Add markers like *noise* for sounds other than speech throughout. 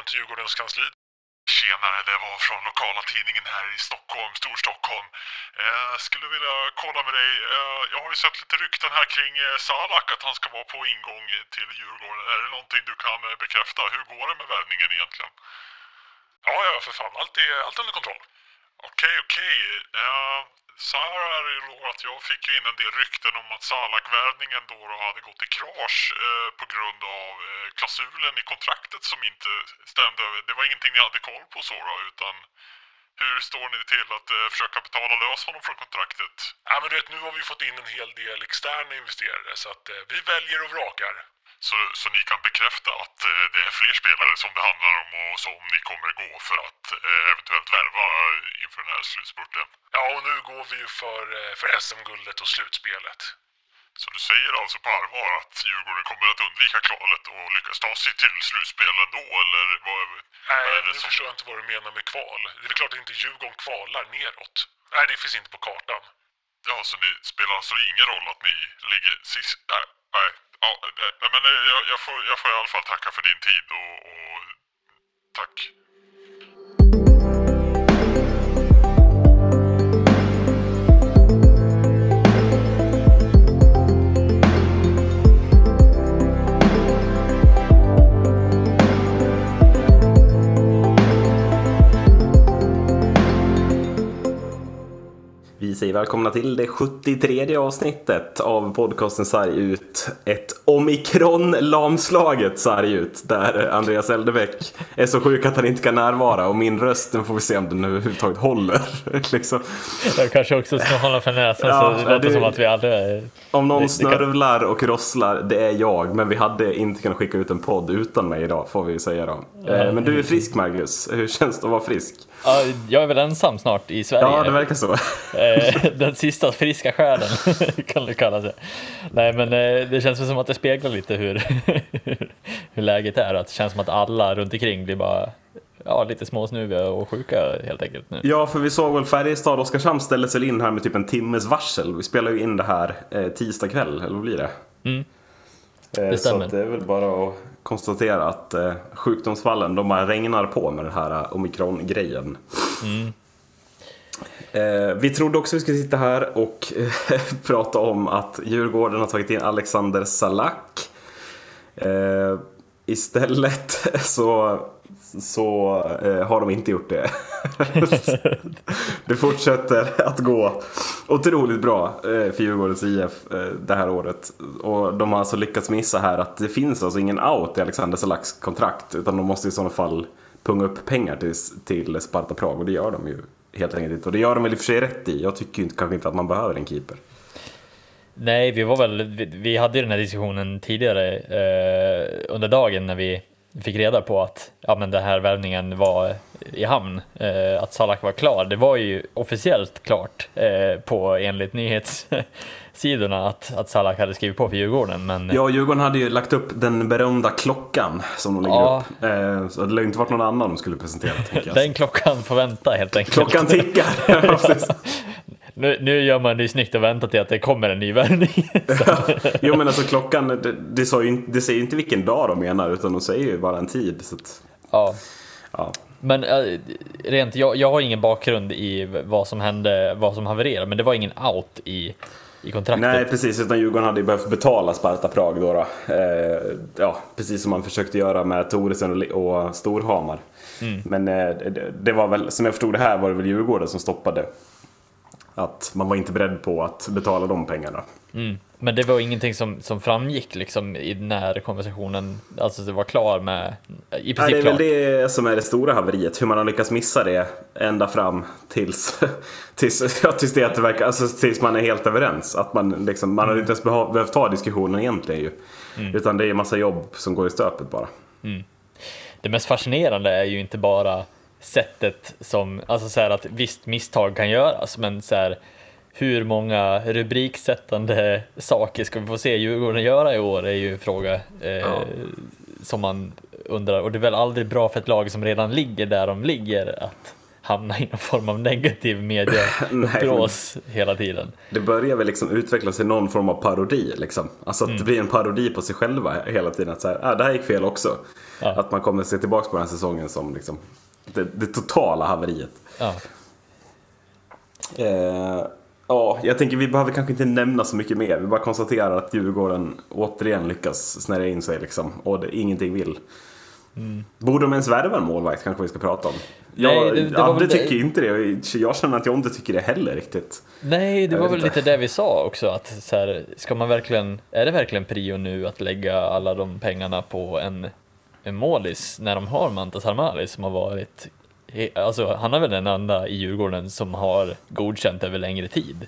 välkommen till Djurgårdens kansli. Tjenare, det var från lokala tidningen här i Stockholm, Storstockholm. Eh, skulle vilja kolla med dig. Eh, jag har ju sett lite rykten här kring eh, Salak, att han ska vara på ingång till Djurgården. Är det någonting du kan eh, bekräfta? Hur går det med värvningen egentligen? Ja, ja, för fan. Allt är allt under kontroll. Okej, okej. Eh, här är det ju då att jag fick ju in en del rykten om att Salak-värvningen då, då hade gått i krasch eh, på grund av eh, klausulen i kontraktet som inte stämde. Det var ingenting ni hade koll på så då, utan hur står ni till att eh, försöka betala lös honom från kontraktet? Ja, men du vet, nu har vi fått in en hel del externa investerare så att eh, vi väljer och vrakar. Så, så ni kan bekräfta att eh, det är fler spelare som det handlar om och som ni kommer gå för att eh, eventuellt värva inför den här slutspurten? Ja, och nu går vi ju för, eh, för SM-guldet och slutspelet. Så du säger alltså på allvar att Djurgården kommer att undvika kvalet och lyckas ta sig till slutspel ändå eller vad, vad Nej, det nu som... förstår jag inte vad du menar med kval. Det är väl klart att inte Djurgården kvalar neråt. Nej, det finns inte på kartan. Ja, så det spelar alltså ingen roll att ni ligger sist? Nej, nej. Ja, nej men eh, jag, jag, får, jag får i alla fall tacka för din tid och, och tack. Vi säger välkomna till det 73 avsnittet av podcasten Sarg ut. Ett omikron-lamslaget Sarg ut där Andreas Eldebäck är så sjuk att han inte kan närvara och min röst, den får vi se om den överhuvudtaget håller. *laughs* liksom. Jag kanske också ska hålla för näsan Ja, så det låter det- som att vi aldrig är... Om någon snörvlar och rosslar, det är jag. Men vi hade inte kunnat skicka ut en podd utan mig idag, får vi säga då. Eh, Men du är frisk Marcus, hur känns det att vara frisk? Ja, jag är väl ensam snart i Sverige. Ja, det verkar så. Eh, Den sista friska själen *laughs* kan det kallas. Nej, men eh, det känns som att det speglar lite hur, *laughs* hur läget är. Att det känns som att alla runt omkring blir bara ja, lite småsnuviga och sjuka helt enkelt nu. Ja, för vi såg väl Färjestad och Oskarshamn ställde sig in här med typ en timmes varsel. Vi spelar ju in det här eh, tisdag kväll, eller vad blir det? Mm. Det så stämmer. att det är väl bara att konstatera att eh, sjukdomsfallen, de bara regnar på med den här omikron-grejen. Mm. Eh, vi trodde också vi skulle sitta här och eh, *laughs* prata om att Djurgården har tagit in Alexander Salak. Eh, istället *laughs* så, så eh, har de inte gjort det. *laughs* det fortsätter att gå otroligt bra eh, för Djurgårdens IF eh, det här året. Och de har alltså lyckats missa här att det finns alltså ingen out i Alexander Salaks kontrakt. Utan de måste i sådana fall punga upp pengar till, till Sparta Prag och det gör de ju helt enkelt inte. Och det gör de väl i och för sig rätt i. Jag tycker ju inte, kanske inte att man behöver en keeper. Nej, vi var väl, vi, vi hade ju den här diskussionen tidigare eh, under dagen när vi fick reda på att ja, men den här värvningen var i hamn, eh, att Salak var klar. Det var ju officiellt klart eh, på enligt nyhetssidorna att, att Salak hade skrivit på för Djurgården. Men Ja, Djurgården hade ju lagt upp den berömda klockan som de lägger Ja. upp. Eh, så det lär ju inte varit någon annan de skulle presentera. den klockan får vänta helt enkelt. Klockan tickar. *laughs* Ja. Nu, nu gör man det ju snyggt att vänta till att det kommer en ny värvning. *laughs* Jo men alltså klockan, det, det, ju, det säger ju inte vilken dag de menar utan de säger ju bara en tid. Så att, ja. ja. Men äh, rent, jag, jag har ingen bakgrund i vad som hände, vad som havererade, men det var ingen out i, i kontraktet. Nej precis, utan Djurgården hade ju behövt betala Sparta Prag då. då. Eh, ja, precis som man försökte göra med Toresen och, Storhamar. Mm. Men eh, det, det var väl, som jag förstod det här var det väl Djurgården som stoppade. Att man var inte beredd på att betala de pengarna. Mm. Men det var ingenting som, som framgick liksom i när konversationen, alltså det var klar med, i Nej, det princip är klar. väl det som är det stora haveriet. Hur man har lyckats missa det ända fram tills, *laughs* tills, *laughs* ja, tills, det att det verkar, alltså, tills man är helt överens. Att man, liksom, man har inte ens behov- behövt ta diskussionen egentligen ju. Utan det är en massa jobb som går i stöpet bara. Det mest fascinerande är ju inte bara sättet som, alltså så här att visst misstag kan göras, men så här hur många rubriksättande saker ska vi få se Djurgården göra i år är ju en fråga eh, som man undrar. Och det är väl aldrig bra för ett lag som redan ligger där de ligger att hamna i någon form av negativ medieuppblås *laughs* hela tiden. Det börjar väl liksom utvecklas till någon form av parodi. Liksom. Alltså att det blir en parodi på sig själva hela tiden. Att så här, ah, det här gick fel också. Ja. Att man kommer se tillbaka på den här säsongen som liksom det, det totala haveriet. Ja. Eh, ja, jag tänker vi behöver kanske inte nämna så mycket mer. Vi bara konstaterar att Djurgården återigen lyckas snärja in sig liksom. Och det, ingenting vill. Borde de ens värva en målvakt kanske vi ska prata om. Jag, Mm. Nej, det- det Adde väl det- tycker inte det. Jag känner att jag inte tycker det heller riktigt. Nej, det Jag var väl inte. lite det vi sa också att så här, ska man verkligen, är det verkligen prio nu att lägga alla de pengarna på en, en målis när de har Mantas Armali som har varit, alltså han är väl den enda i Djurgården som har godkänt över längre tid.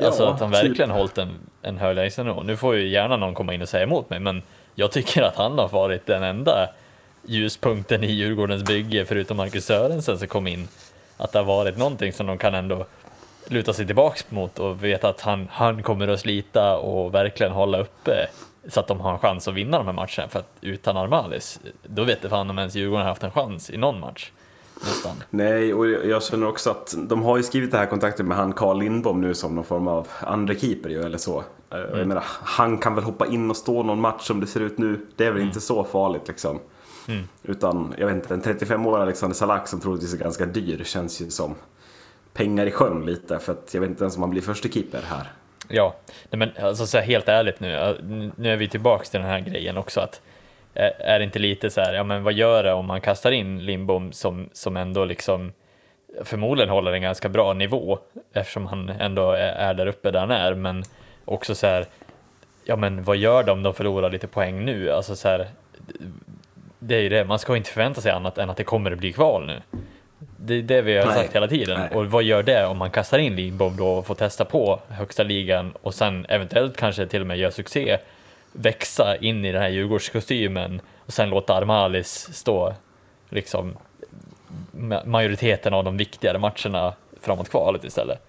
Alltså Ja, att han typ. verkligen hållit en, en hög lägstanivå. Nu får ju gärna någon komma in och säga emot mig, men jag tycker att han har varit den enda ljuspunkten i Djurgårdens bygge, förutom Marcus Sörensen som kom in. Att det har varit någonting som de kan ändå luta sig tillbaks mot och veta att han, han kommer att slita och verkligen hålla uppe så att de har en chans att vinna de här matcherna. För att utan Armalis, då vet det fan om ens Djurgården har haft en chans i någon match. Nästan. Nej, och jag känner också att de har ju skrivit det här kontraktet med han Carl Lindbom nu som någon form av andra keeper ju, eller så. Eh, Mm. Jag menar, han kan väl hoppa in och stå någon match som det ser ut nu. Det är väl Mm. inte så farligt liksom. Utan, jag vet inte, en 35-årig Alexander Salak som troligtvis är ganska dyr känns ju som pengar i sjön lite. För att jag vet inte ens om han blir första keeper här. Ja, nej men alltså så här, helt ärligt nu, nu är vi tillbaks till den här grejen också att är det inte lite så här, ja men vad gör det om man kastar in Lindbom som, som ändå liksom förmodligen håller en ganska bra nivå eftersom han ändå är, är där uppe där han är, men också så här, ja men vad gör de om de förlorar lite poäng nu? Alltså så här, det är ju det, man ska inte förvänta sig annat än att det kommer att bli kval nu. Det är det vi har Nej. sagt hela tiden. Nej. Och vad gör det om man kastar in Lindbom då och får testa på högsta ligan och sen eventuellt kanske till och med gör succé, växa in i den här Djurgårdskostymen och sen låta Armalis stå liksom ma- majoriteten av de viktigare matcherna framåt kvalet istället.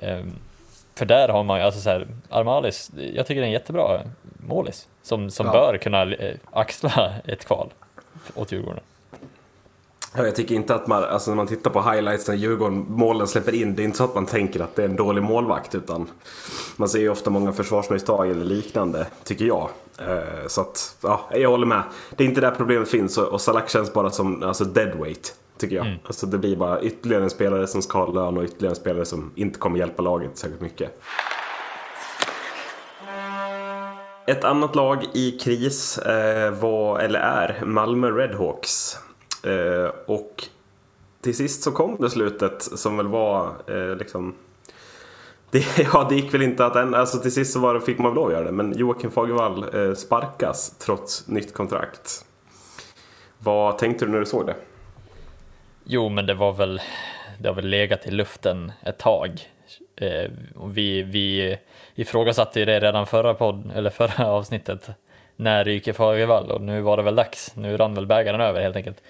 Ehm, för där har man ju, alltså så här, Armalis, jag tycker det är en jättebra målis som, som Ja. bör kunna eh, axla ett kval åt Djurgården. Ja, Jag tycker inte att man, alltså när man tittar på highlights när Djurgården målen släpper in, det är inte så att man tänker att det är en dålig målvakt utan man ser ju ofta många försvarsmisstag eller liknande, tycker jag. Eh, Så att, ja, jag håller med. Det är inte där problemet finns och Salak känns bara som alltså deadweight, tycker jag. Alltså det blir bara ytterligare en spelare som ska ha lön och ytterligare en spelare som inte kommer hjälpa laget särskilt mycket. Ett annat lag i kris eh, var, eller är, Malmö Redhawks. Eh, och till sist så kom beslutet som väl var eh, liksom... *laughs* Det, ja, det gick väl inte att än, alltså till sist så var det, fick man väl lov att göra det, men Joakim Fagervall eh, sparkas trots nytt kontrakt. Vad tänkte du när du såg det? Jo, men det var väl, det har väl legat i luften ett tag. Eh, vi, vi ifrågasatte ju det redan förra podd, eller förra avsnittet. När ryker Fagervall? Och nu var det väl dags. Nu rann väl bägaren över helt enkelt.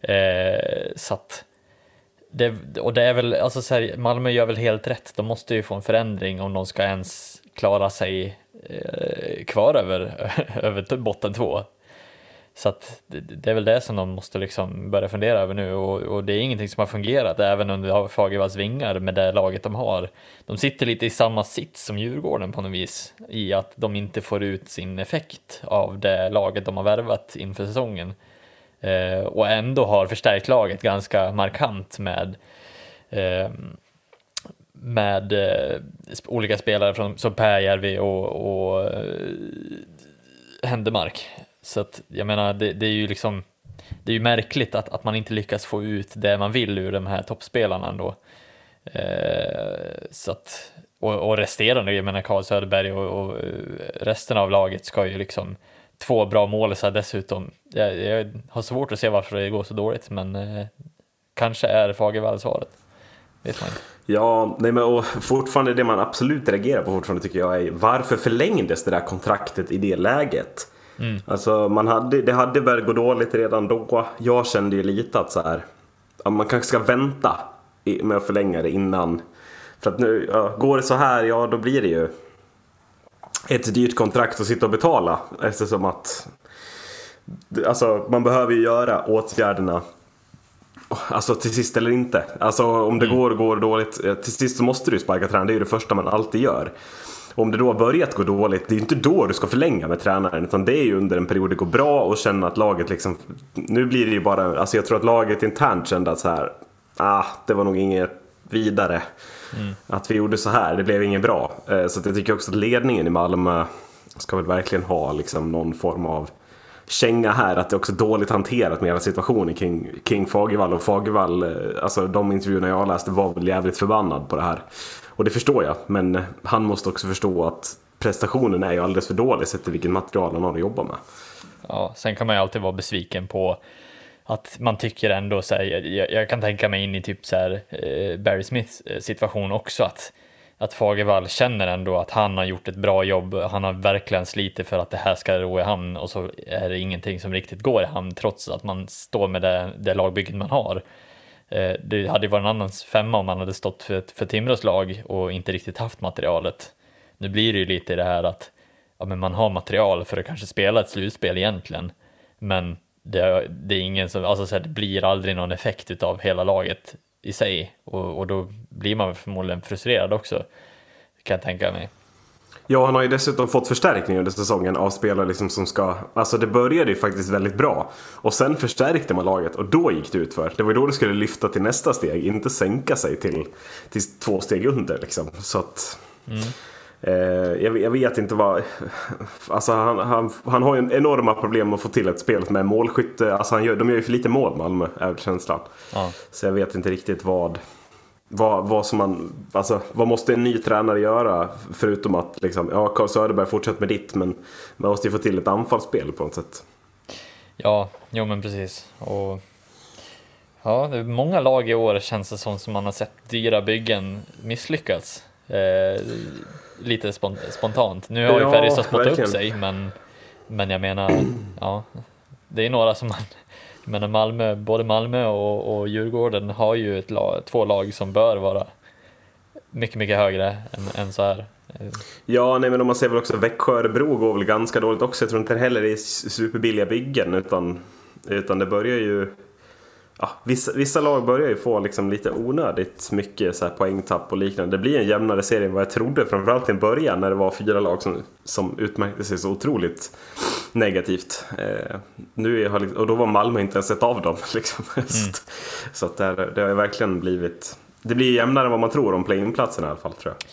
Eh, så att det, och det är väl, alltså så här, Malmö gör väl helt rätt. De måste ju få en förändring om de ska ens klara sig eh, kvar över, *laughs* över botten två. Så att det, det är väl det som de måste liksom börja fundera över nu och, och det är ingenting som har fungerat även under Fagervalls vingar med det laget de har. De sitter lite i samma sits som Djurgården på något vis i att de inte får ut sin effekt av det laget de har värvat inför säsongen. Eh, och ändå har förstärkt laget ganska markant med eh, med eh, olika spelare från, som Pääjärvi och, och eh, Händemark. Så att jag menar, det, det är ju liksom det är ju märkligt att, att man inte lyckas få ut det man vill ur de här toppspelarna ändå. Eh, så att, och, och resterande, jag menar Carl Söderberg och, och eh, resten av laget ska ju liksom två bra målisar dessutom. Jag, jag har svårt att se varför det går så dåligt, men eh, kanske är Fagervall svaret. Vet man inte. Ja, nej men och fortfarande det man absolut reagerar på fortfarande tycker jag är varför förlängdes det där kontraktet i det läget? Alltså man hade, det hade börjat gå dåligt redan då. Jag kände ju lite att så här, ja, man kanske ska vänta med att förlänga det innan. För att nu, ja, går det så här, ja då blir det ju ett dyrt kontrakt att sitta och betala. Eftersom att alltså, man behöver ju göra åtgärderna Alltså till sist eller inte. Alltså om det Mm. går går dåligt, eh, till sist så måste du sparka tränaren. Det är ju det första man alltid gör. Om det då har börjat gå dåligt, det är ju inte då du ska förlänga med tränaren. Utan det är ju under en period det går bra och känna att laget liksom... Nu blir det ju bara... Alltså jag tror att laget internt kände att så här... Ah, det var nog inget vidare. Mm. Att vi gjorde så här, det blev inget bra. Eh, så att jag tycker också att ledningen i Malmö ska väl verkligen ha liksom någon form av känga här att det är också dåligt hanterat med hela situationen kring, kring Fagervall och Fagervall, eh, alltså de intervjuerna jag läste var väl jävligt förbannad på det här. Och det förstår jag, men han måste också förstå att prestationen är ju alldeles för dålig sett till vilket material han har att jobba med. Ja, sen kan man ju alltid vara besviken på att man tycker ändå så här, jag, jag kan tänka mig in i typ så här eh, Barry Smiths eh, situation också att att Fagervall känner ändå att han har gjort ett bra jobb. Han har verkligen slitit för att det här ska ro i hamn och så är det ingenting som riktigt går i hamn trots att man står med det, det lagbygget man har. Eh, Det hade ju varit en annan femma om man hade stått för, för Timrås lag och inte riktigt haft materialet. Nu blir det ju lite i det här att ja, men man har material för att kanske spela ett slutspel egentligen, men det, det är ingen som, alltså så här, det blir aldrig någon effekt utav hela laget i sig och, och då blir man förmodligen frustrerad också, kan jag tänka mig. Ja, han har ju dessutom fått förstärkning under säsongen av spelare liksom som ska... Alltså det började ju faktiskt väldigt bra. Och sen förstärkte man laget och då gick det ut för. Det var ju då det skulle lyfta till nästa steg, inte sänka sig till, till två steg under liksom. Så att... Eh, jag, jag vet inte vad... *laughs* Alltså han, han, han har ju en enorma problem att få till ett spel med målskytte. Alltså han gör, de gör ju för lite mål Malmö, är känslan. Ja. Så jag vet inte riktigt vad... Vad, vad, som man, alltså, vad måste en ny tränare göra förutom att liksom, ja, Carl Söderberg fortsätter med ditt men man måste ju få till ett anfallsspel på något sätt. Ja, jo men precis. Och ja, det är många lag i år känns det som som man har sett dyra byggen misslyckas. Eh, lite spon spontant. Nu har ju Färjestad spottat upp sig, men, men jag menar, ja, det är några som man, menar Malmö, både Malmö och, och Djurgården har ju ett lag, två lag som bör vara mycket, mycket högre än, än så här. Ja, nej men om man ser väl också Växjö-Örebro går väl ganska dåligt också. Jag tror inte heller det är superbilliga byggen utan, utan det börjar ju... Ja, vissa, vissa lag börjar ju få liksom lite onödigt mycket så här poängtapp och liknande. Det blir en jämnare serie än vad jag trodde. Framförallt i början när det var fyra lag som, som utmärkte sig så otroligt negativt. Eh, nu har, och då var Malmö inte ens ett av dem. *laughs* Liksom. Att- så att det, här- det har verkligen blivit... Det blir jämnare än vad man tror om play-in-platserna i alla fall tror jag.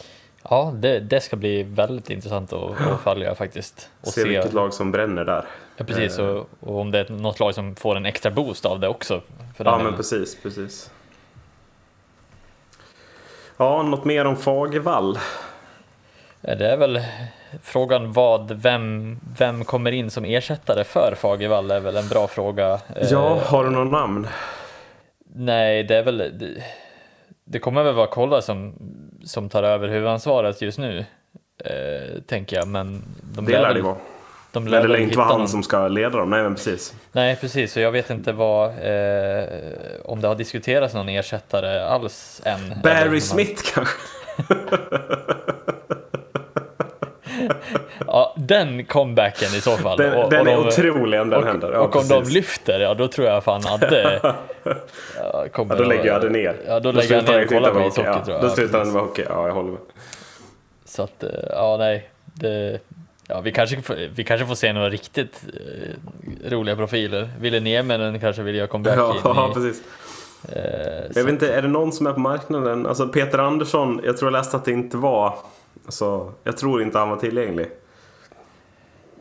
Ja, det, det ska bli väldigt intressant att, att följa faktiskt. Och se, vilket lag som bränner där. Ja, precis. Eh, Och, och om det är något lag som får en extra boost av det också. För Ja, men delen. precis, precis. Ja, något mer om Fagervall? Det är väl frågan vad, vem, vem kommer in som ersättare för Fagervall är väl en bra fråga. Eh, Ja, har du någon namn? Nej, det är väl, det, kommer väl vara Kolla som, som tar över huvudansvaret just nu. Eh, tänker jag, men de Det lär lär det vara. De Men lär det lär inte vara han någon- som ska leda dem. Nej, men precis. Nej, precis. Så jag vet inte vad, eh, om det har diskuterats någon ersättare alls än. Barry Smith kanske? *laughs* *laughs* Ja, den comebacken i så fall. Den, Och- den och är de- otrolig om den och, händer. Ja, och om de precis. lyfter, ja då tror jag fan Adde *laughs* ja, kommer Ja, då lägger jag det ner. Ja, då, lägger jag ner och kollar på ishockey hockey. tror Ja, jag. då slutar han med hockey. Ja, jag håller med. Så att, eh, ja nej. Det, ja, vi, kanske, vi kanske får se några riktigt eh, roliga profiler. Ville Nieminen kanske vill göra comeback Ja, in i... *laughs* precis. Eh, Jag vet inte, är det någon som är på marknaden? Alltså Peter Andersson, jag tror jag läste att det inte var... Alltså, jag tror inte han var tillgänglig.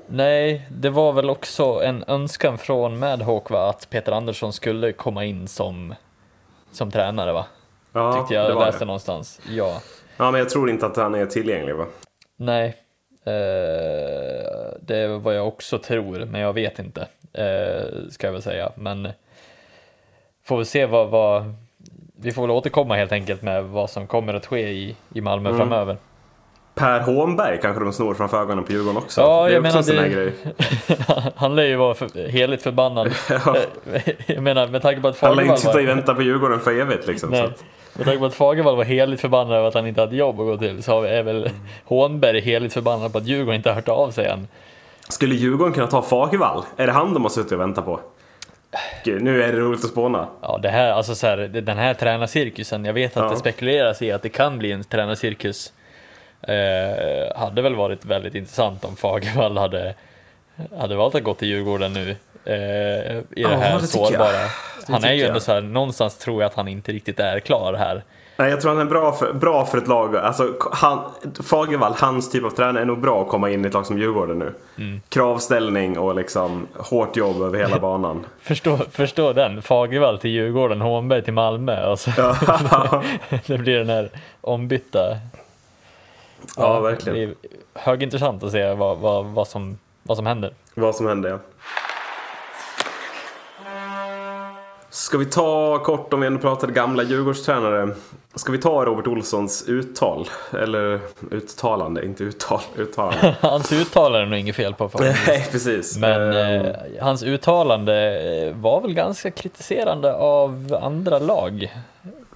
Nej, det var väl också en önskan från Madhawk va, att Peter Andersson skulle komma in som, som tränare va? Ja, Tyckte jag det var läste det. någonstans. Ja. Ja, men jag tror inte att han är tillgänglig va? Nej. Eh, det är vad jag också tror, men jag vet inte. Eh, ska jag väl säga. Men får vi se vad, vad... Vi får väl återkomma helt enkelt med vad som kommer att ske i, i Malmö Mm. framöver. Per Hånberg kanske de snor framför ögonen på Djurgården också. Ja, det är jag också menar en sån här det- grej. *laughs* Han lär ju vara för, heligt förbannad. *laughs* Ja. Eh, jag menar, med tanke på att Han lär Fagervall inte sitta och vänta på Djurgården för evigt liksom. Så Nej. att, Med tanke på att Fagervall var heligt förbannad över att han inte hade jobb att gå till så är väl Hånberg heligt förbannad på att Djurgården inte har hört av sig än. skulle Djurgården kunna ta Fagervall? Är det han de har suttit och väntat på? gud, nu är det roligt att spåna. Ja, det här, alltså så här, den här tränarcirkusen, jag vet att Ja. det spekuleras i att det kan bli en tränarcirkus. Eh, hade väl varit väldigt intressant om Fagervall hade, hade valt att gå till Djurgården nu eh, i Ja, det här det sårbara. Det Han är ju ändå så här, någonstans tror jag att han inte riktigt är klar här. Nej, jag tror han är bra för, bra för ett lag. Alltså, han, Fagervall, hans typ av tränare är nog bra att komma in i ett lag som Djurgården nu. Mm. Kravställning och liksom hårt jobb över hela *laughs* banan. Förstå, förstå den, Fagervall till Djurgården, Hånberg till Malmö. Och så, *laughs* det blir den här ombytta. Ja, verkligen. Det är högintressant att se vad, vad, vad, som, vad som händer. Vad som hände ja. Ska vi ta kort om vi ändå pratade gamla Djurgårdstränare. Ska vi ta Robert Olssons uttal? Eller uttalande, inte uttal, uttalande. *laughs* Hans uttalande är nog inget fel på faktiskt. Nej, precis. Men Ehm, eh, hans uttalande var väl ganska kritiserande av andra lag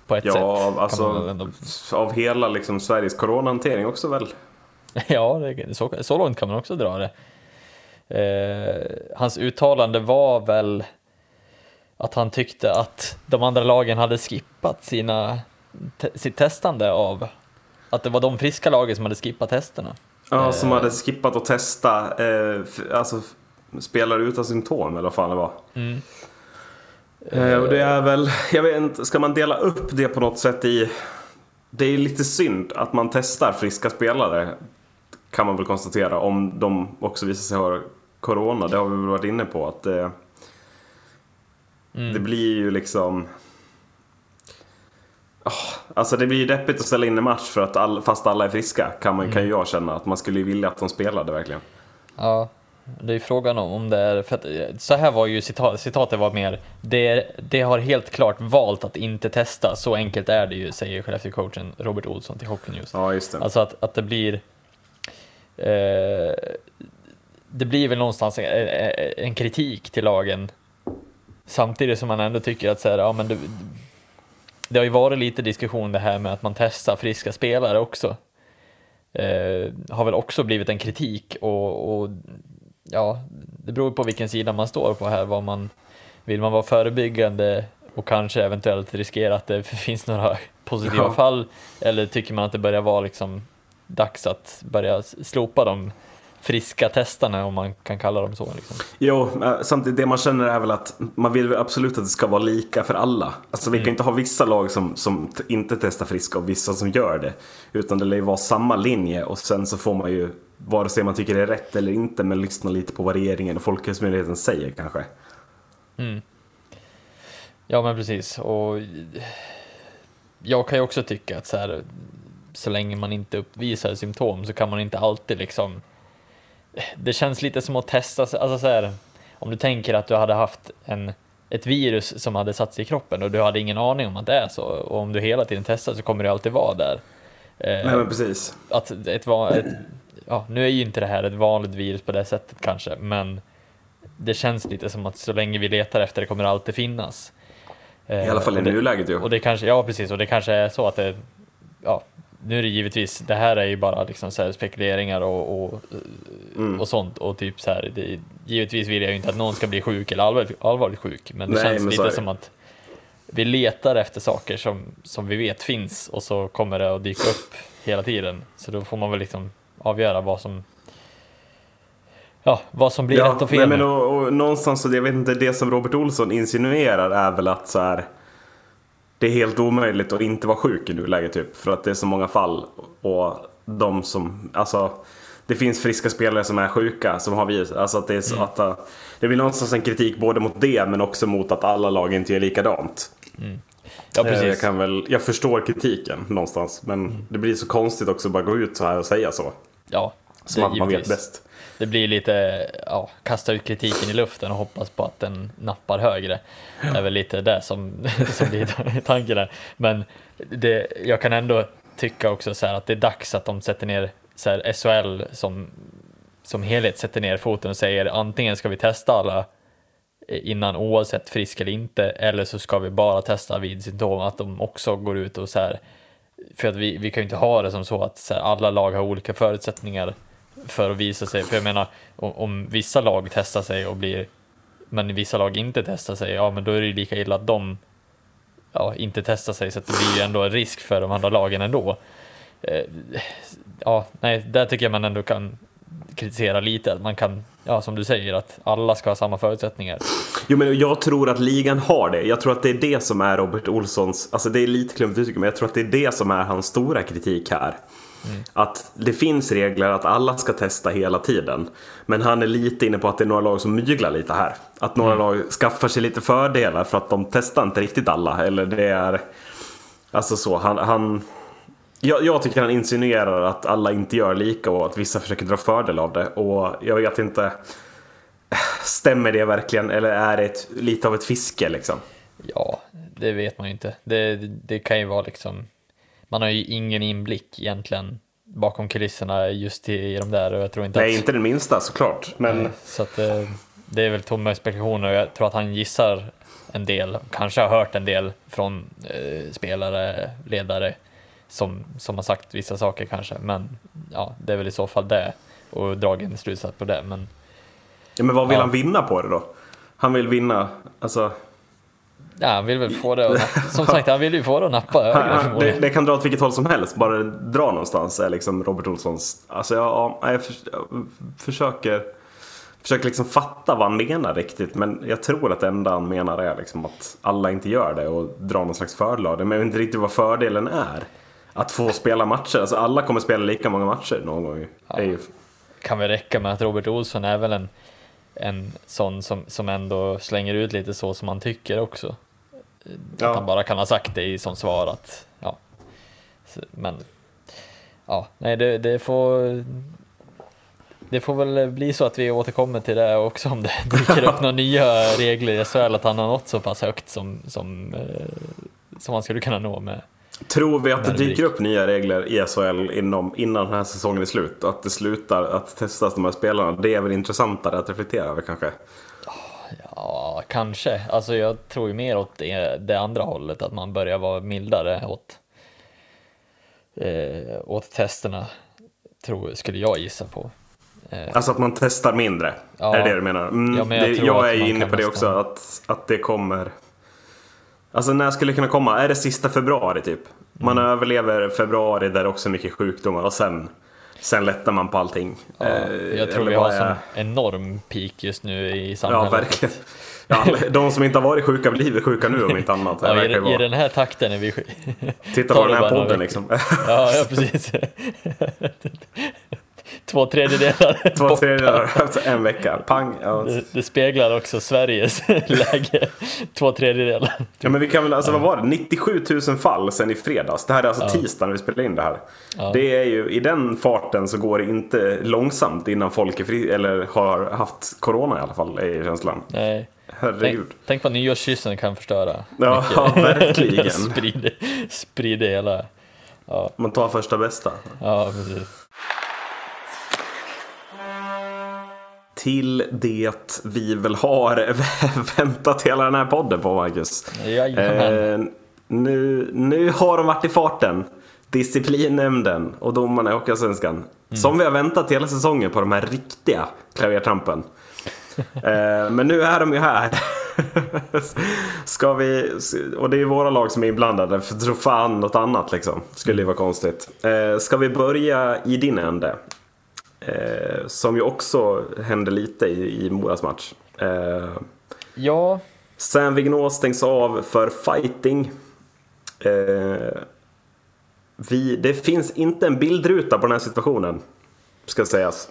på ett sätt. Ja, kan man alltså ändå- av hela liksom, Sveriges coronahantering också väl. *laughs* Ja, det, så, så långt kan man också dra det. Eh, hans uttalande var väl att han tyckte att de andra lagen hade skippat sina, te, sitt testande av att det var de friska lagen som hade skippat testerna. Ja, som Eh. hade skippat att testa eh, alltså, spelare utan symptom eller vad fan det var. Mm. Eh, och det är väl, jag vet inte, ska man dela upp det på något sätt i... Det är lite synd att man testar friska spelare. Kan man väl konstatera om de också visar sig ha corona. Det har vi väl varit inne på. att det, Mm. det blir ju liksom... Ah, Alltså det blir ju deppigt att ställa in en match för att all, fast alla är friska kan, man, kan ju jag känna att man skulle vilja att de spelade verkligen. Ja, det är frågan om, om det är, för att, eh, så här var ju citat, citatet var mer, det, det har helt klart valt att inte testa, så enkelt är det ju, säger Skellefteå-coachen Robert Olsson till Hockey News. Ja, just det. Alltså att, att det blir, eh, det blir väl någonstans en, en kritik till lagen, samtidigt som man ändå tycker att så här, ja men det, det har ju varit lite diskussion det här med att man testar friska spelare också. Eh, har väl också blivit en kritik och, och ja, det beror på vilken sida man står på här. Vad man, vill man vara förebyggande och kanske eventuellt riskera att det *laughs* finns några positiva Ja. fall? Eller tycker man att det börjar vara liksom dags att börja slopa de friska testarna om man kan kalla dem så? Liksom. Jo, eh, samtidigt det man känner är väl att man vill absolut att det ska vara lika för alla. Alltså vi kan inte ha vissa lag som, som inte testar friska och vissa som gör det. Utan det lär ju vara samma linje och sen så får man ju, vare sig man tycker det är rätt eller inte, men lyssna lite på vad regeringen och Folkhälsomyndigheten säger kanske. Ja men precis och jag kan ju också tycka att så här så länge man inte uppvisar symptom så kan man inte alltid liksom det känns lite som att testa, sig- alltså så här, om du tänker att du hade haft en, ett virus som hade satt sig i kroppen och du hade ingen aning om att det är så och om du hela tiden testar så kommer det alltid vara där. Eh, Nej men precis. att ett, va- ett, ja, nu är ju inte det här ett vanligt virus på det sättet kanske, men det känns lite som att så länge vi letar efter det kommer det alltid finnas. Eh, I alla fall i det- nuläget ju. Och det kanske, ja precis, och det kanske är så att det, ja, nu är det givetvis, det här är ju bara liksom så spekuleringar och, och, Mm. och sånt och typ så här, det, givetvis vill jag ju inte att någon ska bli sjuk eller allvarligt, allvarligt sjuk, men det Nej, känns men lite som att vi letar efter saker som, som vi vet finns och så kommer det att dyka upp hela tiden. Så då får man väl liksom avgöra vad som Ja, vad som blir rätt och fel. nej, men och, och någonstans, så jag vet inte, det som Robert Olsson insinuerar är väl att så här, det är helt omöjligt att inte vara sjuk i nuläget typ. För att det är så många fall och de som, alltså det finns friska spelare som är sjuka som har virus. Alltså att det är så Mm. att äh, det blir någonstans en kritik både mot det men också mot att alla lag inte gör likadant. ja, Eh, Jag, precis. Mm. kan väl, jag förstår kritiken någonstans men det blir så konstigt också att bara gå ut så här och säga så. Ja, Som det- man vet bäst. Det blir lite, ja, kasta ut kritiken i luften och hoppas på att den nappar högre. Det är väl lite det som, *laughs* som blir *laughs* tanken där. Men det, jag kan ändå tycka också så att det är dags att de sätter ner, så här, SHL som, som helhet sätter ner foten och säger antingen ska vi testa alla innan oavsett frisk eller inte, eller så ska vi bara testa vid symptom, att de också går ut och så här, för att vi, vi kan ju inte ha det som så att så här, alla lag har olika förutsättningar för att visa sig, för jag menar om, om vissa lag testar sig och blir men vissa lag inte testar sig, ja men då är det ju lika illa att de ja, inte testar sig så att det blir ju ändå en risk för de andra lagen ändå. Eh, ja, nej, där tycker jag man ändå kan kritisera lite, att man kan, ja som du säger, att alla ska ha samma förutsättningar. Jo men jag tror att ligan har det. Jag tror att det är det som är Robert Olssons, alltså det är lite klumpigt uttryck, men jag tror att det är det som är hans stora kritik här. Mm. Att det finns regler att alla ska testa hela tiden. Men han är lite inne på att det är några lag som myglar lite här. Att några mm. lag skaffar sig lite fördelar för att de testar inte riktigt alla. Eller det är... Alltså så, han... han jag, jag tycker han insinuerar att alla inte gör lika och att vissa försöker dra fördel av det. Och jag vet inte... Stämmer det verkligen eller är det ett, lite av ett fiske liksom? Ja, det vet man ju inte. Det, det kan ju vara liksom man har ju ingen inblick egentligen bakom kulisserna just i, i de där och jag tror inte Nej, att... inte den minsta såklart. Men... Nej, så att det, eh, det är väl tomma spekulationer och jag tror att han gissar en del, kanske har hört en del från eh, spelare, ledare som, som har sagt vissa saker kanske, men ja, det är väl i så fall det och dragen slutsats på det. Men, ja, men vad vill ja. han vinna på det då? Han vill vinna, alltså Ja, han vill väl få det att, *laughs* Som sagt, han vill ju få det att nappa högre det, det kan dra åt vilket håll som helst, bara dra någonstans är liksom Robert Olssons... Alltså jag, jag, för, jag försöker, försöker liksom fatta vad han menar riktigt. Men jag tror att det enda han menar är liksom att alla inte gör det och drar någon slags fördel av det. Men jag vet inte riktigt vad fördelen är. Att få spela matcher. Alltså alla kommer spela lika många matcher någon gång. Ja. Ju... Kan väl räcka med att Robert Olsson är väl en, en sån som, som ändå slänger ut lite så som man tycker också. Ja. Att han bara kan ha sagt det i som svar att, ja. Men, ja, nej det, det får det får väl bli så att vi återkommer till det också om det *laughs* dyker upp *laughs* några nya regler i SHL, att han har nått så pass högt som, som, eh, som han skulle kunna nå med. Tror vi att det dyker upp nya regler i SHL inom, innan den här säsongen är slut? Att det slutar att testas de här spelarna? Det är väl intressantare att reflektera över kanske? Ja, kanske. Alltså jag tror ju mer åt det, andra hållet, att man börjar vara mildare åt, eh, åt testerna, tror, skulle jag gissa på. Eh. Alltså att man testar mindre? Ja. Är det det du menar? Mm, ja, men jag, det, jag är ju inne på det också, att, att det kommer... Alltså när skulle det kunna komma? Är det sista februari typ? Man mm. överlever februari där också är mycket sjukdomar och sen Sen lättar man på allting. Ja, eh, jag tror vi har en enorm peak just nu i samhället. Ja, verkligen. Ja, de som inte har varit sjuka blir sjuka nu om inte annat. *laughs* Ja, i, I den här takten är vi Titta på den här podden liksom. Ja, ja precis. *laughs* *laughs* Två tredjedelar Två tredjedelar efter en vecka. Pang. Ja. Det, det, speglar också Sveriges *laughs* läge. Två tredjedelar. Ja men vi kan väl, alltså vad var det? 97 000 fall sen i fredags. Det här är alltså ja. tisdagen vi spelar in det här. Ja. Det är ju, i den farten så går det inte långsamt innan folk är fri, eller har haft corona i alla fall, är känslan. Nej. Herregud. Tänk, tänk vad nyårskyssen kan förstöra. Ja, *laughs* verkligen. *laughs* sprider, sprider hela... Ja. Man tar första bästa. Ja, precis. Till det vi väl har *laughs* väntat hela den här podden på, Marcus. Eh, nu, nu har de varit i farten. Disciplinnämnden och domarna i Hockeyallsvenskan. Mm. Som vi har väntat hela säsongen på de här riktiga klavertrampen. *laughs* eh, men nu är de ju här. *laughs* Ska vi, och det är ju våra lag som är inblandade, för tro fan något annat liksom. Skulle ju vara konstigt. Eh, ska vi börja i din ände? Eh, som ju också hände lite i, i Moras match. Eh, ja. Sam Vignå stängs av för fighting. Eh, vi, det finns inte en bildruta på den här situationen, ska sägas.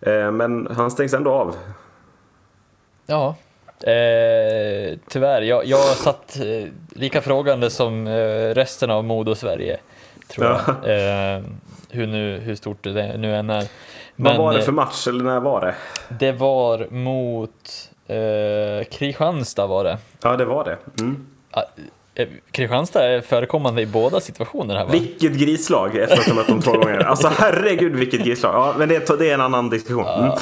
Eh, men han stängs ändå av. Ja, eh, tyvärr. Jag, jag satt eh, lika frågande som eh, resten av Modo-Sverige, tror jag. Eh, hur, nu, hur stort det nu än är. Men, Vad var det för match, eller när var det? Det var mot eh, Kristianstad var det. Ja, det var det. Mm. Eh, Kristianstad är förekommande i båda situationerna va? Vilket grislag efter att ha mött dem två *laughs* gånger. Alltså herregud vilket grislag. Ja, men det, det är en annan diskussion. Mm.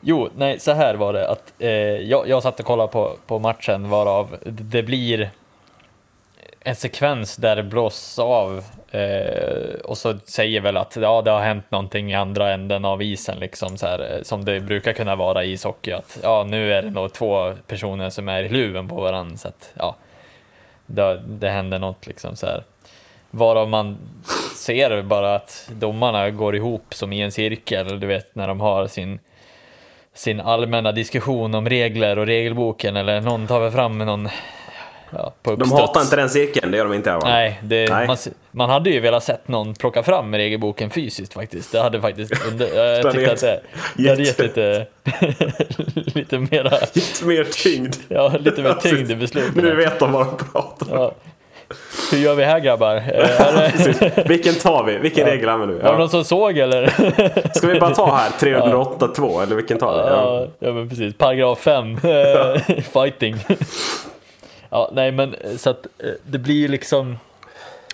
Jo, nej, så här var det att eh, jag, jag satt och kollade på, på matchen varav det blir en sekvens där det blåses av eh, och så säger väl att ja, det har hänt någonting i andra änden av isen, liksom, så här, eh, som det brukar kunna vara i ishockey. Att ja, nu är det nog två personer som är i luven på varandra, så att ja, det, det händer något liksom så här. Varav man ser bara att domarna går ihop som i en cirkel, du vet när de har sin sin allmänna diskussion om regler och regelboken eller någon tar väl fram någon ja, De hatar inte den cirkeln, det gör de inte här va? Nej, det, Nej. Man, man hade ju velat sett någon plocka fram regelboken fysiskt faktiskt. Det hade faktiskt under, jag tyckte att det, det hade gett lite, *laughs* lite mera, Lite mer tyngd. ja, lite mer tyngd i besluten. Nu vet de vad de pratar om. Ja. Hur gör vi här grabbar? Eh. Vilken tar vi? Vilken regel använder vi? var det Ja. någon som såg eller? Ska vi bara ta här *laughs* 308.2 eller vilken tar vi? Ja. Ja, ja men precis. Paragraf 5. *laughs* Fighting ja, nej men eh, så att eh, det blir ju liksom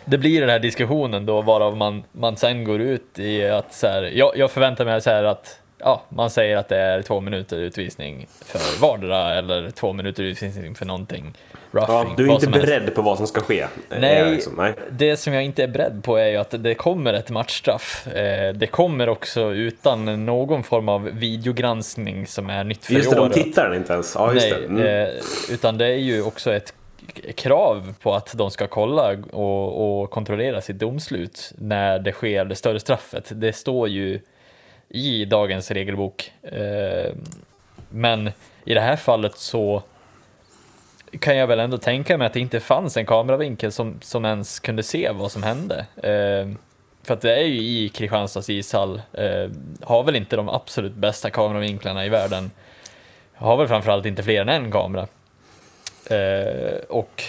det blir den här diskussionen då varav man, man sen går ut i att så här, jag, jag förväntar mig så här att ja, man säger att det är två minuter utvisning för vardera eller två minuter utvisning för någonting. Roughing, Ja, du är inte som helst. beredd på vad som ska ske? Nej, Är det liksom, nej. det som jag inte är beredd på är ju att det kommer ett matchstraff. Eh, Det kommer också utan någon form av videogranskning som är nytt för Just det, de året. tittar den inte ens. Ja, Nej. Mm. eh, utan det är ju också ett krav på att de ska kolla och, och kontrollera sitt domslut när det sker det större straffet. Det står ju i dagens regelbok. Eh, Men i det här fallet så kan jag väl ändå tänka mig att det inte fanns en kameravinkel som, som ens kunde se vad som hände. Eh, för att det är ju i Kristianstads ishall, eh, har väl inte de absolut bästa kameravinklarna i världen. Har väl framförallt inte fler än en kamera. Och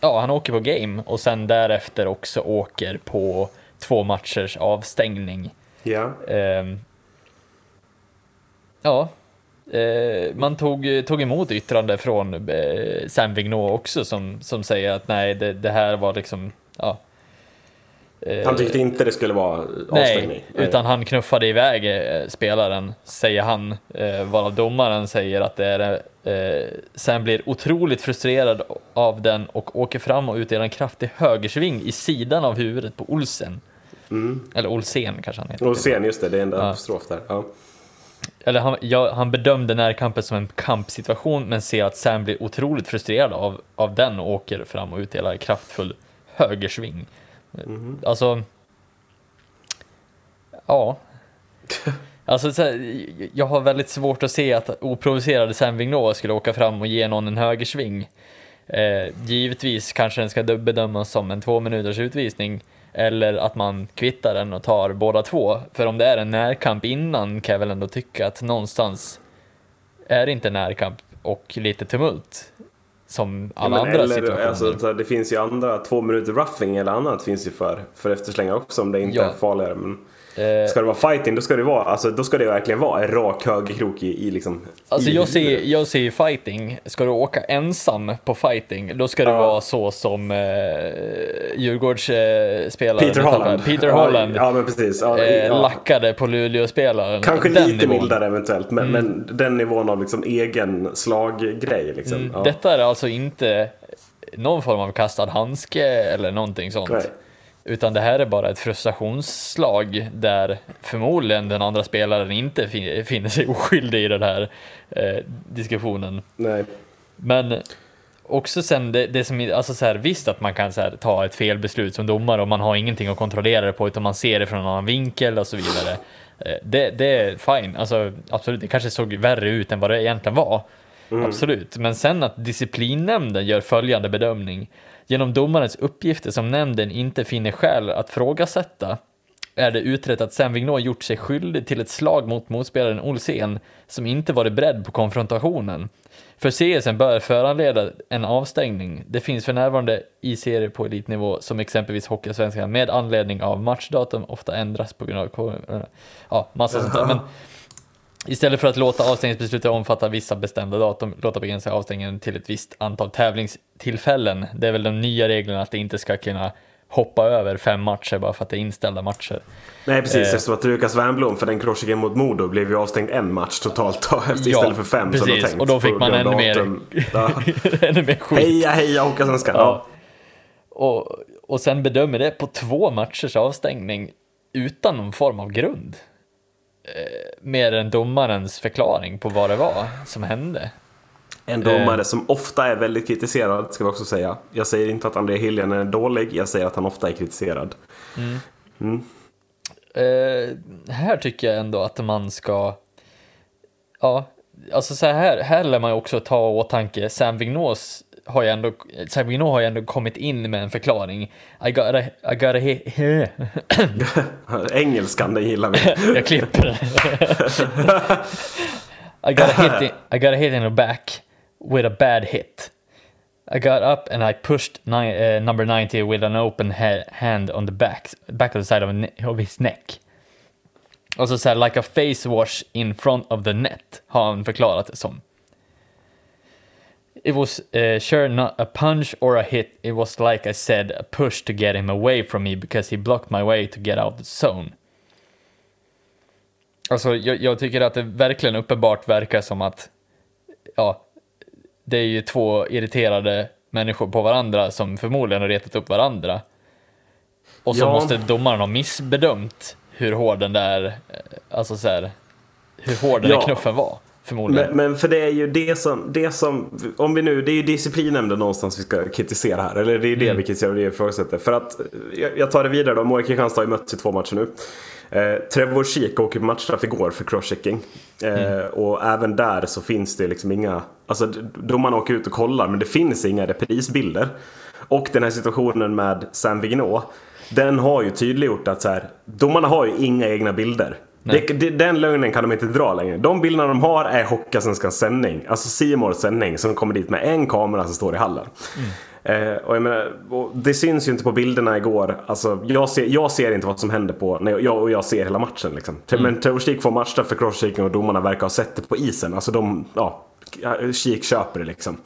ja, han åker på game och sen därefter också åker på två matchers avstängning. Ehm, ja, eh, man tog, tog emot yttrande från eh, Sam Vignot också som, som säger att nej, det, det här var liksom, ja. Eh, Han tyckte inte det skulle vara avstängning? Nej, utan han knuffade iväg eh, spelaren, säger han. Eh, varav domaren säger att det är eh, Sam blir otroligt frustrerad av den och åker fram och utdelar en kraftig högersving i sidan av huvudet på Olsen. Eller Olsen kanske han heter. Och sen, just det, det är en Ja. apostrof där. Ja. Eller han, ja, han bedömde närkampen som en kampsituation men ser att Sam blir otroligt frustrerad av, av den och åker fram och utdelar kraftfull högersving. Alltså... Ja. *laughs* Alltså, så här, jag har väldigt svårt att se att oprovocerade Sam Vignot skulle åka fram och ge någon en högersving. Eh, givetvis kanske den ska bedömas som en två minuters utvisning eller att man kvittar den och tar båda två. För om det är en närkamp innan kan jag väl ändå tycka att någonstans är det inte närkamp och lite tumult som alla Men andra eller, situationer. Alltså, det finns ju andra, två minuter roughing eller annat finns ju för, för efterslängar också om det inte Ja. är farligare. Men ska det vara fighting då ska det vara, alltså, då ska det verkligen vara en rak högerkrok i, i liksom... Alltså i jag ser, jag ser ju fighting, ska du åka ensam på fighting, då ska det Ja. vara så som eh, Djurgårdsspelaren, eh, spelaren, Peter Holland. Peter Holland Ja, men precis. Ja, eh, ja. lackade på Luleå-spelaren. Kanske Den lite nivån. Mm. mildare eventuellt, men, men den nivån av liksom egen slaggrej. Liksom. Mm, ja. Detta är alltså inte någon form av kastad handske eller någonting sånt. Nej. Utan det här är bara ett frustrationsslag där förmodligen den andra spelaren inte fin- finner sig oskyldig i den här eh, diskussionen. Nej. Men också sen det, det som, alltså så här, visst att man kan så här, ta ett felbeslut som domare och man har ingenting att kontrollera det på utan man ser det från en annan vinkel och så vidare. Eh, Det, det är fine, alltså absolut, det kanske såg värre ut än vad det egentligen var. Absolut, men sen att disciplinnämnden gör följande bedömning. Genom domarens uppgifter som nämnden inte finner skäl att frågasätta är det utrett att Sam Vignot gjort sig skyldig till ett slag mot motspelaren Olsen som inte varit beredd på konfrontationen. Förseelsen bör föranleda en avstängning. Det finns för närvarande i serier på elitnivå som exempelvis Hockeysvenskan med anledning av matchdatum ofta ändras på grund av ja, massa sånt där. Men *laughs* Istället för att låta avstängningsbeslutet omfatta vissa bestämda datum, låta begränsa avstängningen till ett visst antal tävlingstillfällen. Det är väl de nya reglerna att det inte ska kunna hoppa över fem matcher bara för att det är inställda matcher. Nej precis, Eh. eftersom att Lukas Wernbloom för den crosschecken mot Modo blev ju avstängd en match totalt då, *laughs* efter, istället för fem som de precis. tänkt. Och då fick man ännu mer. *laughs* Ja. ännu mer skit. Heja heja Hockeyallsvenskan! Ja. Ja. och, och sen bedömer det på två matchers avstängning utan någon form av grund. Eh, mer än domarens förklaring på vad det var som hände. En domare som ofta är väldigt kritiserad, ska vi också säga. Jag säger inte att André Hiljen är dålig, jag säger att han ofta är kritiserad. Eh, här tycker jag ändå att man ska, ja, alltså så här, här lär man ju också ta i åtanke, Sam Vigneaus har ju ändå, Vigneault har ju ändå kommit in med en förklaring. I gotta, I gotta hit, *laughs* Engelskan, den gillar vi. *laughs* jag klipper I got a hit in, I got a hit in the back with a bad hit. I got up and I pushed ni- uh, number 90 with an open ha- hand on the back, back of the side of, of his neck. Och så så här, like a face wash in front of the net, har han förklarat det som. It was uh, sure not a punch or a hit, it was like I said, a push to get him away from me because he blocked my way to get out of the zone. Alltså, jag, jag tycker att det verkligen uppenbart verkar som att, ja, det är ju två irriterade människor på varandra som förmodligen har retat upp varandra. Och så Ja. måste domaren ha missbedömt hur hård den där, eh, alltså så här, hur hård den Ja. där knuffen var. Förmodligen. Men, men för det är ju det som, det som, om vi nu, det är ju disciplinnämnden någonstans vi ska kritisera här. Eller det är ju det vi kritiserar och det ifrågasätter. För att, jag, jag tar det vidare då, Moa Kristianstad har ju mötts i två matcher nu. Eh, Trevor Sheek åker på matchstraff igår för crosschecking. Eh, Och även där så finns det liksom inga, alltså domarna åker ut och kollar men det finns inga reprisbilder. Och den här situationen med Sam Vigneault, den har ju tydliggjort att så här, domarna har ju inga egna bilder. Nej. Det, det, den lögnen kan de inte dra längre. De bilderna de har är Hockeyallsvenskans sändning. Alltså Simors sändning. Så de kommer dit med en kamera som står i hallen. Eh, och jag menar, och det syns ju inte på bilderna igår. Alltså, jag, ser, jag ser inte vad som händer på, när jag, och jag ser hela matchen. Liksom. Men Trevor Sheek får matchstraff för crosschecking och domarna verkar ha sett det på isen. Alltså de, ja, Sheek köper det liksom.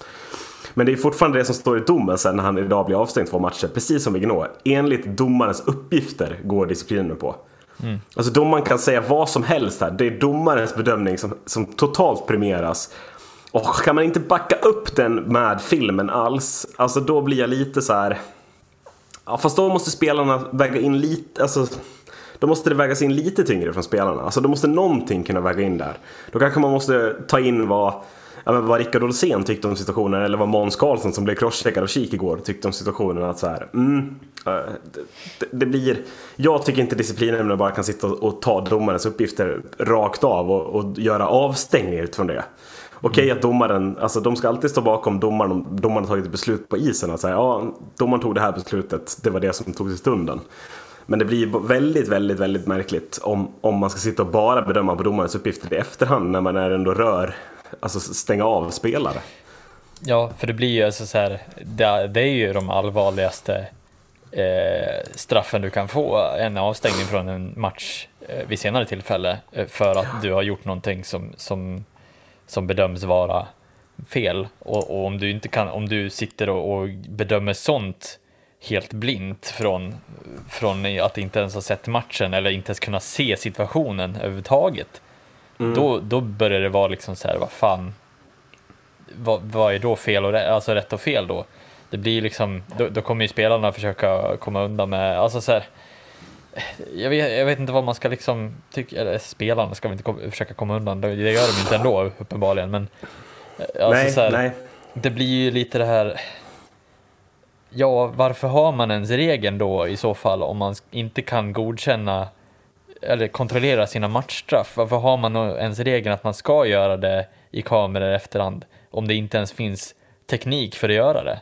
Men det är fortfarande det som står i domen sen när han idag blir avstängd två matcher. Precis som Vigneault. Enligt domarens uppgifter går disciplinen på. Mm. Alltså domaren kan säga vad som helst här. Det är domarens bedömning som, som totalt premieras. Och kan man inte backa upp den med filmen alls, alltså då blir jag lite så här. Ja, fast då måste spelarna väga in lite, alltså då måste det vägas in lite tyngre från spelarna. Alltså då måste någonting kunna väga in där. Då kanske man måste ta in vad, ja, men vad Rickard Olsén tyckte om situationen eller vad Måns Karlsson som blev crosscheckad av Kik igår tyckte om situationen. Att så här, mm, eh, det, det, blir, jag tycker inte disciplinnämnden bara kan sitta och, ta domarens uppgifter rakt av och, och göra avstängningar utifrån det. Okej att domaren, alltså de ska alltid stå bakom domaren om domaren har tagit ett beslut på isen. Att säga, ja, domaren tog det här beslutet, det var det som togs i stunden. Men det blir väldigt, väldigt, väldigt märkligt om, om man ska sitta och bara bedöma på domarens uppgifter i efterhand när man är ändå rör, alltså stänga av spelare. Ja, för det blir ju alltså så här, det, det är ju de allvarligaste eh, straffen du kan få, en avstängning från en match eh, vid senare tillfälle eh, för att du har gjort någonting som, som, som bedöms vara fel. Och, och om du inte kan, om du sitter och, och bedömer sånt helt blint från, från att inte ens ha sett matchen eller inte ens kunna se situationen överhuvudtaget. Då, då börjar det vara liksom så här, vad fan, vad, vad är då fel och rätt, alltså rätt och fel då? Det blir liksom, då, då kommer ju spelarna försöka komma undan med, alltså så här, jag vet, jag vet inte vad man ska liksom tycka, eller spelarna ska vi inte kom, försöka komma undan, det det gör de inte ändå uppenbarligen, men alltså nej, så här, nej. det blir ju lite det här, ja varför har man ens regeln då i så fall om man inte kan godkänna eller kontrollera sina matchstraff? Varför har man ens regeln att man ska göra det i kameror i efterhand om det inte ens finns teknik för att göra det?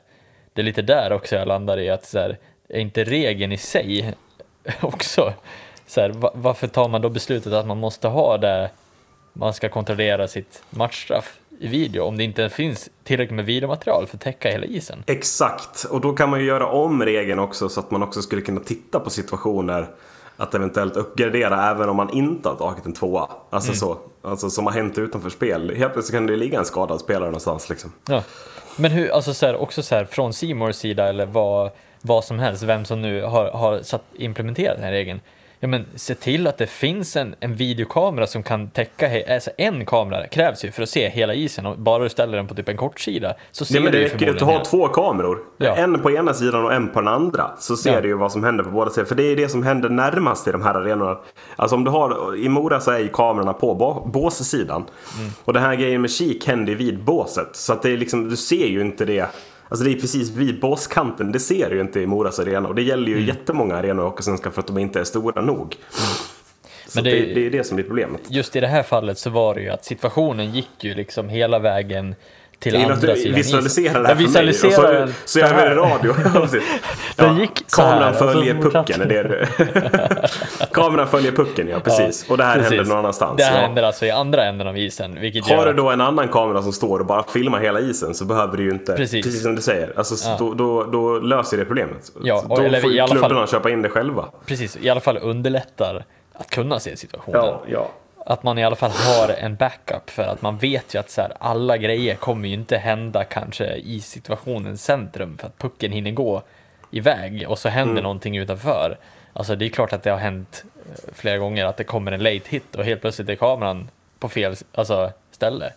Det är lite där också jag landar i att så här, är inte regeln i sig *laughs* också så här, varför tar man då beslutet att man måste ha det man ska kontrollera sitt matchstraff i video om det inte finns tillräckligt med videomaterial för att täcka hela isen? Exakt, och då kan man ju göra om regeln också så att man också skulle kunna titta på situationer att eventuellt uppgradera även om man inte har tagit en tvåa. Alltså så, alltså som har hänt utanför spel. Helt plötsligt kan det ligga en skadad spelare någonstans liksom. Ja. Men hur, alltså så här, också så här, från Seymours sida eller vad, vad som helst, vem som nu har, har satt, implementerat den här regeln. Ja men se till att det finns en, en videokamera som kan täcka, alltså en kamera krävs ju för att se hela isen och bara du ställer den på typ en kortsida så ser Ja, men du det ju räcker ju att ha två kameror. Ja. En på ena sidan och en på den andra. Så ser Ja. du ju vad som händer på båda sidor. För det är det som händer närmast i de här arenorna. Alltså om du har, i Mora så är ju kamerorna på båssidan. Mm. Och den här grejen med kik händer ju vid båset. Så att det är liksom, du ser ju inte det. Alltså det är precis vid båskanten. Det ser du ju inte i Moras arena. Och det gäller ju Mm. jättemånga arenor i Hockeysvenskan för att de inte är stora nog. Så Men det, det- det, det är det som blir problemet. Just i det här fallet så var det ju att situationen gick ju liksom hela vägen till Jag andra sidan visualiserar det isen. här Jag för mig. och så, så är så det här. radio. *laughs* Ja, gick så här, Kameran och så följer pucken, är det du... *laughs* Kameran följer pucken, ja precis. och det här Precis. händer någon annanstans. Det här ja. händer alltså i andra änden av isen. Vilket Har gör du då en annan kamera som står och bara filmar hela isen så behöver du ju inte, Precis. precis, som du säger, alltså, Ja. då, då, då löser det problemet. Ja, och då eller får alla fall- köpa in det själva. precis, i alla fall underlättar att kunna se situationen. Ja, ja. Att man i alla fall har en backup för att man vet ju att så här, alla grejer kommer ju inte hända kanske i situationens centrum för att pucken hinner gå iväg och så händer Mm. någonting utanför. Alltså det är klart att det har hänt eh, flera gånger att det kommer en late hit och helt plötsligt är kameran på fel alltså, ställe.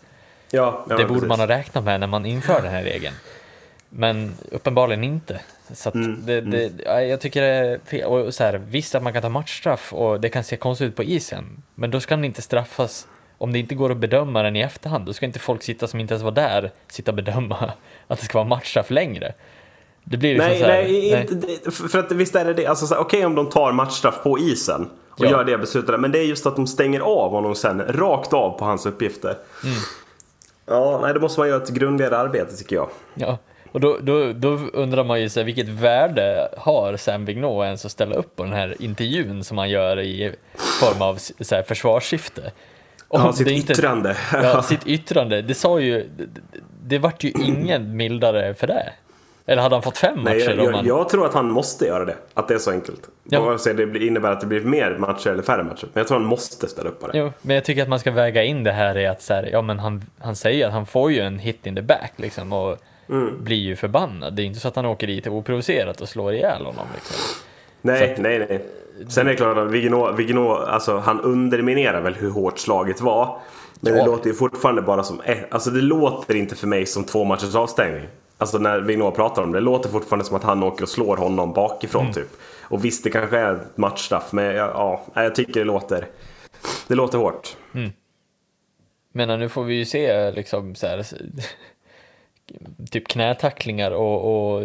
ja, ja det borde precis. man ha räknat med när man inför den här regeln. Men uppenbarligen inte. Så Mm, det, det, ja, jag tycker det är fel. Och så här, visst att man kan ta matchstraff och det kan se konstigt ut på isen. Men då ska den inte straffas om det inte går att bedöma den i efterhand. Då ska inte folk sitta som inte ens var där sitta och bedöma *laughs* att det ska vara matchstraff längre. Det blir liksom Nej, så här, nej, inte, det- för att visst är det det. Alltså, Okej om de tar matchstraff på isen och Ja. gör det beslutet. Men det är just att de stänger av honom sen, rakt av på hans uppgifter. Mm. Ja, nej, då måste man göra ett grundligare arbete tycker jag. Ja, och då, då, då undrar man ju så här, vilket värde har Sam Vigneault ens att ställa upp på den här intervjun som han gör i form av så här, försvarssyfte? Om Ja, sitt inte- yttrande. Ja, sitt yttrande. Det sa ju, det, det vart ju ingen mildare för det. Eller hade han fått fem Nej, matcher? jag, jag, han... jag tror att han måste göra det. Att det är så enkelt. Ja. Vare sig det innebär att det blir mer matcher eller färre matcher. Men jag tror han måste ställa upp på det. Jo, men jag tycker att man ska väga in det här i att så här, ja men han, han säger att han får ju en hit in the back liksom och Mm. blir ju förbannad. Det är inte så att han åker dit oprovocerat och slår ihjäl honom liksom. Nej, Så nej, nej. Sen är det klart att Vigneault, Vigneault, alltså han underminerar väl hur hårt slaget var. Men Ja. det låter ju fortfarande bara som, alltså det låter inte för mig som två matchers avstängning. Alltså när Vigneault pratar om det, det låter fortfarande som att han åker och slår honom bakifrån Mm. typ. Och visst, det kanske är ett matchstraff, men ja, jag tycker det låter, det låter hårt. Men nu får vi ju se liksom så här, typ knätacklingar och, och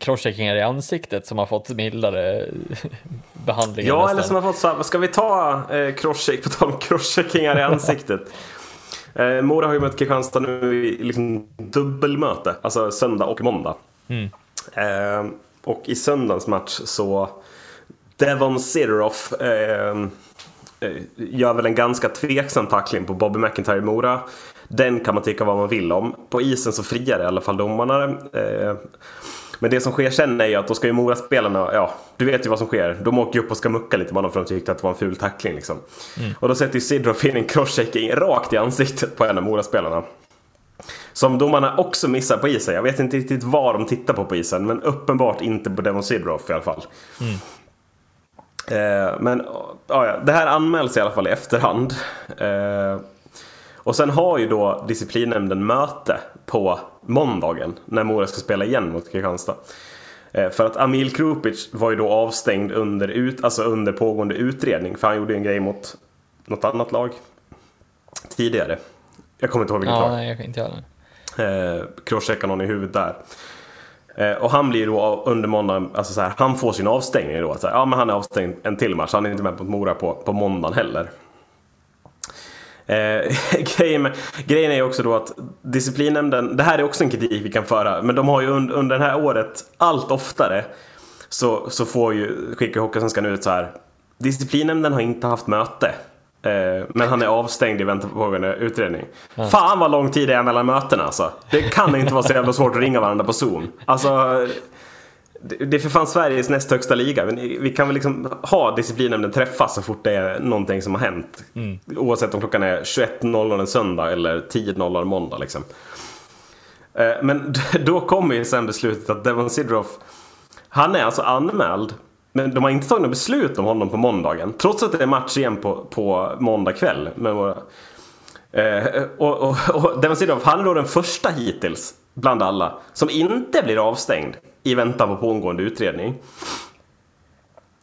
crosscheckingar i ansiktet som har fått mildare *laughs* behandlingar Ja, nästan. eller som har fått så här, ska vi ta eh, crosscheck, *laughs* på tal om crosscheckingar i ansiktet. *laughs* eh, Mora har ju mött Kristianstad nu i liksom dubbelmöte, alltså söndag och måndag. Mm. Eh, och i söndagens match så Devon Sideroff eh, eh, gör väl en ganska tveksam tackling på Bobby McIntyre i Mora. Den kan man tycka vad man vill om. På isen så friar i alla fall domarna. Eh, men det som sker sen är ju att då ska ju Mora-spelarna, ja, du vet ju vad som sker. De åker ju upp och ska mucka lite med honom för att de tyckte att det var en ful tackling liksom. Och då sätter ju Sidroff in en crosschecking rakt i ansiktet på en av Mora-spelarna. Som domarna också missar på isen. Jag vet inte riktigt vad de tittar på på isen, men uppenbart inte på Devon Sidroff i alla fall. Eh, men ja, ja, det här anmäls i alla fall i efterhand. Eh, och sen har ju då disciplinnämnden möte på måndagen när Mora ska spela igen mot Kristianstad. Eh, för att Amil Krupic var ju då avstängd under, ut, alltså under pågående utredning. För han gjorde ju en grej mot något annat lag tidigare. Jag kommer inte ihåg vilket Ja, lag. nej, jag kan inte göra. Eh, crosschecka någon i huvudet där. Eh, och han blir då under måndagen, alltså så här, han får sin avstängning då. Så här, ja men han är avstängd en till match, han är inte med på Mora på, på måndagen heller. Eh, *laughs* grejen, med, grejen är ju också då att disciplinnämnden, det här är också en kritik vi kan föra, men de har ju under, under det här året allt oftare så, så får ju, skickar Hockeysvenskan ut så här. Disciplinnämnden har inte haft möte. Eh, men han är avstängd i väntan på pågående utredning. Fan vad lång tid det är mellan mötena alltså. Det kan inte vara så jävla svårt att ringa varandra på Zoom. Alltså, det är för fan Sveriges näst högsta liga. Men Vi kan väl liksom ha disciplinnämnden träffas så fort det är någonting som har hänt. Oavsett om klockan är 21.00 en söndag eller 10.00 en måndag liksom. Eh, Men *laughs* då kommer ju sen beslutet att Devon Sidroff Han är alltså anmäld Men de har inte tagit något beslut om honom på måndagen. Trots att det är match igen på, på måndag kväll. Våra, eh, och, och, och Devon Sidorf, han är då den första hittills bland alla som inte blir avstängd i väntan på pågående utredning.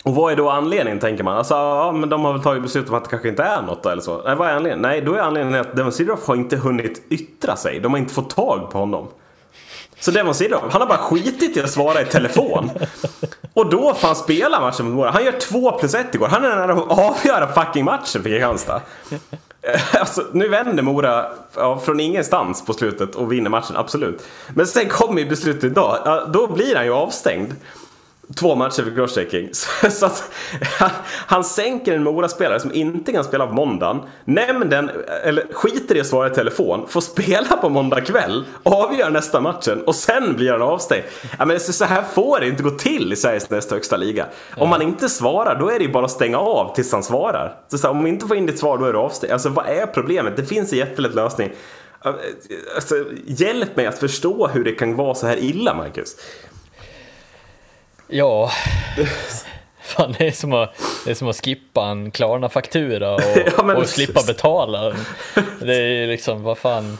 Och vad är då anledningen tänker man? Alltså, ja, men de har väl tagit beslut om att det kanske inte är något då, eller så. Nej, vad är anledningen? Nej, då är anledningen att Devon Sidroff har inte hunnit yttra sig. De har inte fått tag på honom. Så Devon Sidroff, han har bara skitit i att svara i telefon. Och då får han spela matchen mot Mora. Han gör 2 plus 1 igår. Han är nära att avgöra fucking matchen för Kristianstad. Eh, *laughs* alltså, nu vänder Mora ja, från ingenstans på slutet och vinner matchen, absolut. Men sen kommer ju beslutet idag. Ja, då blir han ju avstängd. Två matcher för crosschecking. *laughs* Så, så att *laughs* han sänker en Mora-spelare som inte kan spela på måndagen. Nämnden, eller skiter i att svara i telefon, får spela på måndag kväll, avgör nästa matchen och sen blir han avstängd. Ja, men så här får det inte gå till i Sveriges näst högsta liga. Om man inte svarar, då är det ju bara att stänga av tills han svarar. Så, så här, om man inte får in ditt svar, då är du avstängd. Alltså vad är problemet? Det finns en jättelätt lösning. Alltså, hjälp mig att förstå hur det kan vara så här illa, Marcus. Ja, fan det är som att, det är som att skippa en Klarna-faktura och, *laughs* Ja, och slippa betala. Det är liksom, vad fan.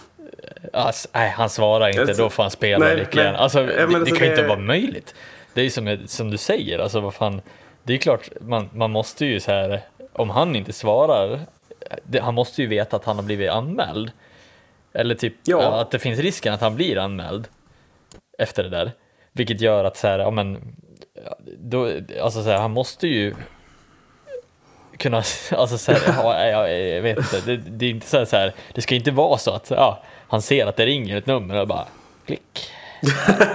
Alltså, nej, han svarar inte, då får han spela Nej, nej. Alltså, Ja, det, men det alltså, kan ju inte vara möjligt. Det är ju som, som du säger, alltså vad fan. Det är klart, man, man måste ju så här, om han inte svarar, det, han måste ju veta att han har blivit anmäld. Eller typ Ja. att det finns risken att han blir anmäld efter det där. Vilket gör att så här, ja men, då, alltså så här, han måste ju kunna, alltså så här, ja, jag, jag vet inte, det, det är inte så här, så här, det ska inte vara så att ja, han ser att det ringer ett nummer och bara klick.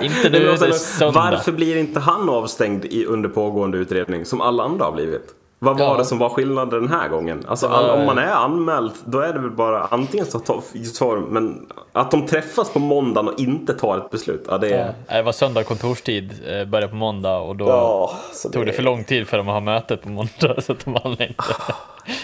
inte *laughs* nu, det är söndag. varför blir inte han avstängd i, under pågående utredning som alla andra har blivit? Vad var Ja. det som var skillnaden den här gången? Alltså, all, om man är anmäld, då är det väl bara antingen så tar, men att de träffas på måndagen och inte tar ett beslut, ja det är... Ja, det var söndag kontorstid, eh, började på måndag och då Ja, så tog det för lång tid för dem att ha mötet på måndag *laughs* så att de hann inte.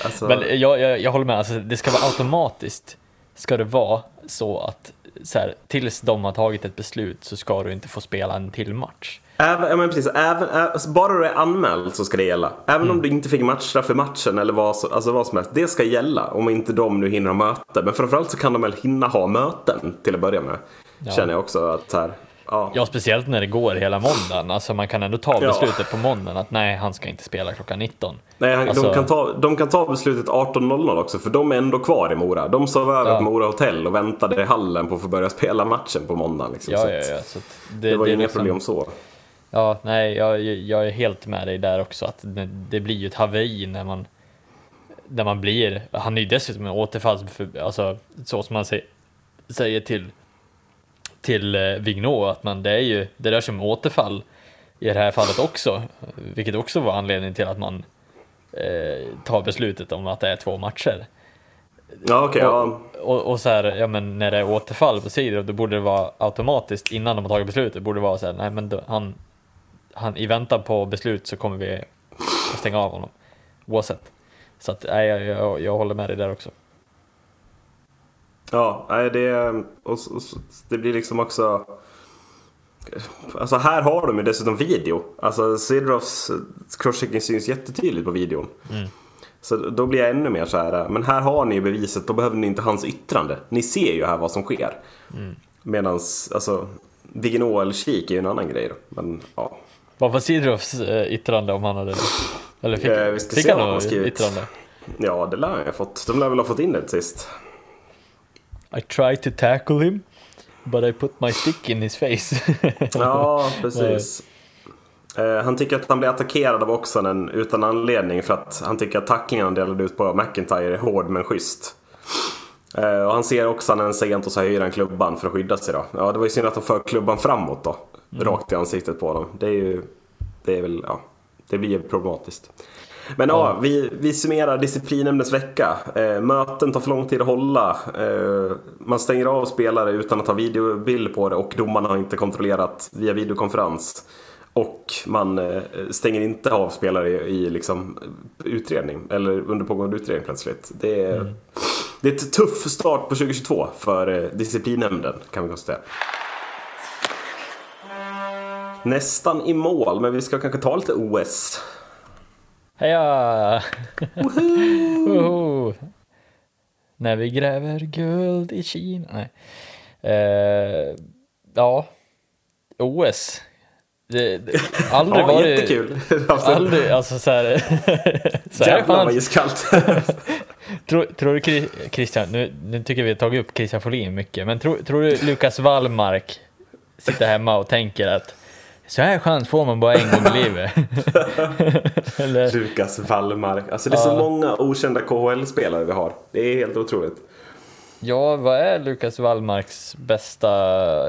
Alltså, Men jag, jag, jag håller med, alltså, det ska vara automatiskt. Ska det vara så att så här, tills de har tagit ett beslut så ska du inte få spela en till match. Även, ja, men precis, även, alltså, bara du är anmäld så ska det gälla. Även Mm. om du inte fick matchstraff för matchen eller vad, så- alltså vad som helst. Det ska gälla om inte de nu hinner ha möte. Men framförallt så kan de väl hinna ha möten till att börja med. Känner jag också att här, ja. Ja, speciellt när det går hela måndagen. Alltså man kan ändå ta Ja. beslutet på måndagen att nej, han ska inte spela klockan 19. Nej, han- Alltså- de, kan ta, de kan ta beslutet 18.00 också för de är ändå kvar i Mora. De sov över Ja. på Mora hotell och väntade i hallen på att få börja spela matchen på måndagen. Liksom. Ja, så ja, ja. Så att Det, var ju inga liksom- problem så. Ja, nej, jag, jag är helt med dig där också. Att det, det blir ju ett haveri när man, när man blir, han är ju dessutom en återfalls, alltså så som man säger, säger till, till eh, Vigneault, att man, det är ju, det rör sig om återfall i det här fallet också, vilket också var anledningen till att man eh, tar beslutet om att det är två matcher. Ja, okej. ja. Och, och så här, ja men när det är återfall på sidor, då borde det vara automatiskt innan de har tagit beslutet, borde det vara så här, nej men då, han, han, i väntan på beslut så kommer vi att stänga av honom. Oavsett. Så att, nej, jag, jag, jag håller med dig där också. Ja, det, och, och, det blir liksom också... Alltså här har de ju dessutom video. Alltså Sidrovs crosschecking syns jättetydligt på videon. Så då blir jag ännu mer så här. Men här har ni ju beviset, då behöver ni inte hans yttrande. Ni ser ju här vad som sker. Medans, alltså, Vigneault eller Kik är ju en annan grej då. Men ja. Vad var Sidrovs eh, yttrande om han hade... Eller fick, Eh, vi ska fick se han något yttrande? Ja, det lär han ju ha fått. De lär väl ha fått in det sist. I tried to tackle him, but I put my stick in his face. *laughs* Ja, precis. Eh, han tycker att han blir attackerad av Oksanen utan anledning för att han tycker att tacklingen han delade ut på McIntyre är hård men schysst. Eh, och han ser Oksanen sent och så höjer han klubban för att skydda sig då. Ja, det var ju synd att de för klubban framåt då. Rakt i ansiktet på dem. Det är ju... Det är väl, ja. Det blir problematiskt. Men ja, vi, vi summerar disciplinämnets vecka. Eh, möten tar för lång tid att hålla. Eh, man stänger av spelare utan att ha videobild på det och domarna har inte kontrollerat via videokonferens. Och man eh, stänger inte av spelare i, i liksom utredning, eller under pågående utredning plötsligt. Det är, det är ett tuff start på 2022 för eh, disciplinnämnden kan vi konstatera. nästan i mål, men vi ska kanske ta lite OS. Heja! Woho! När vi gräver guld i Kina. Nej. Eh, ja, OS. Det, det, aldrig Ja, varit... jättekul. Aldrig, alltså så här... så här Jävlar vad iskallt. *laughs* tror, tror du Chris- Christian, nu, nu tycker vi har tagit upp Christian Folin mycket, men tror, tror du Lukas Wallmark sitter hemma och tänker att så här chans får man bara en gång i *laughs* livet? *laughs* Lukas Wallmark. Alltså det är så Ja. många okända KHL-spelare vi har. Det är helt otroligt. ja, vad är Lukas Wallmarks bästa,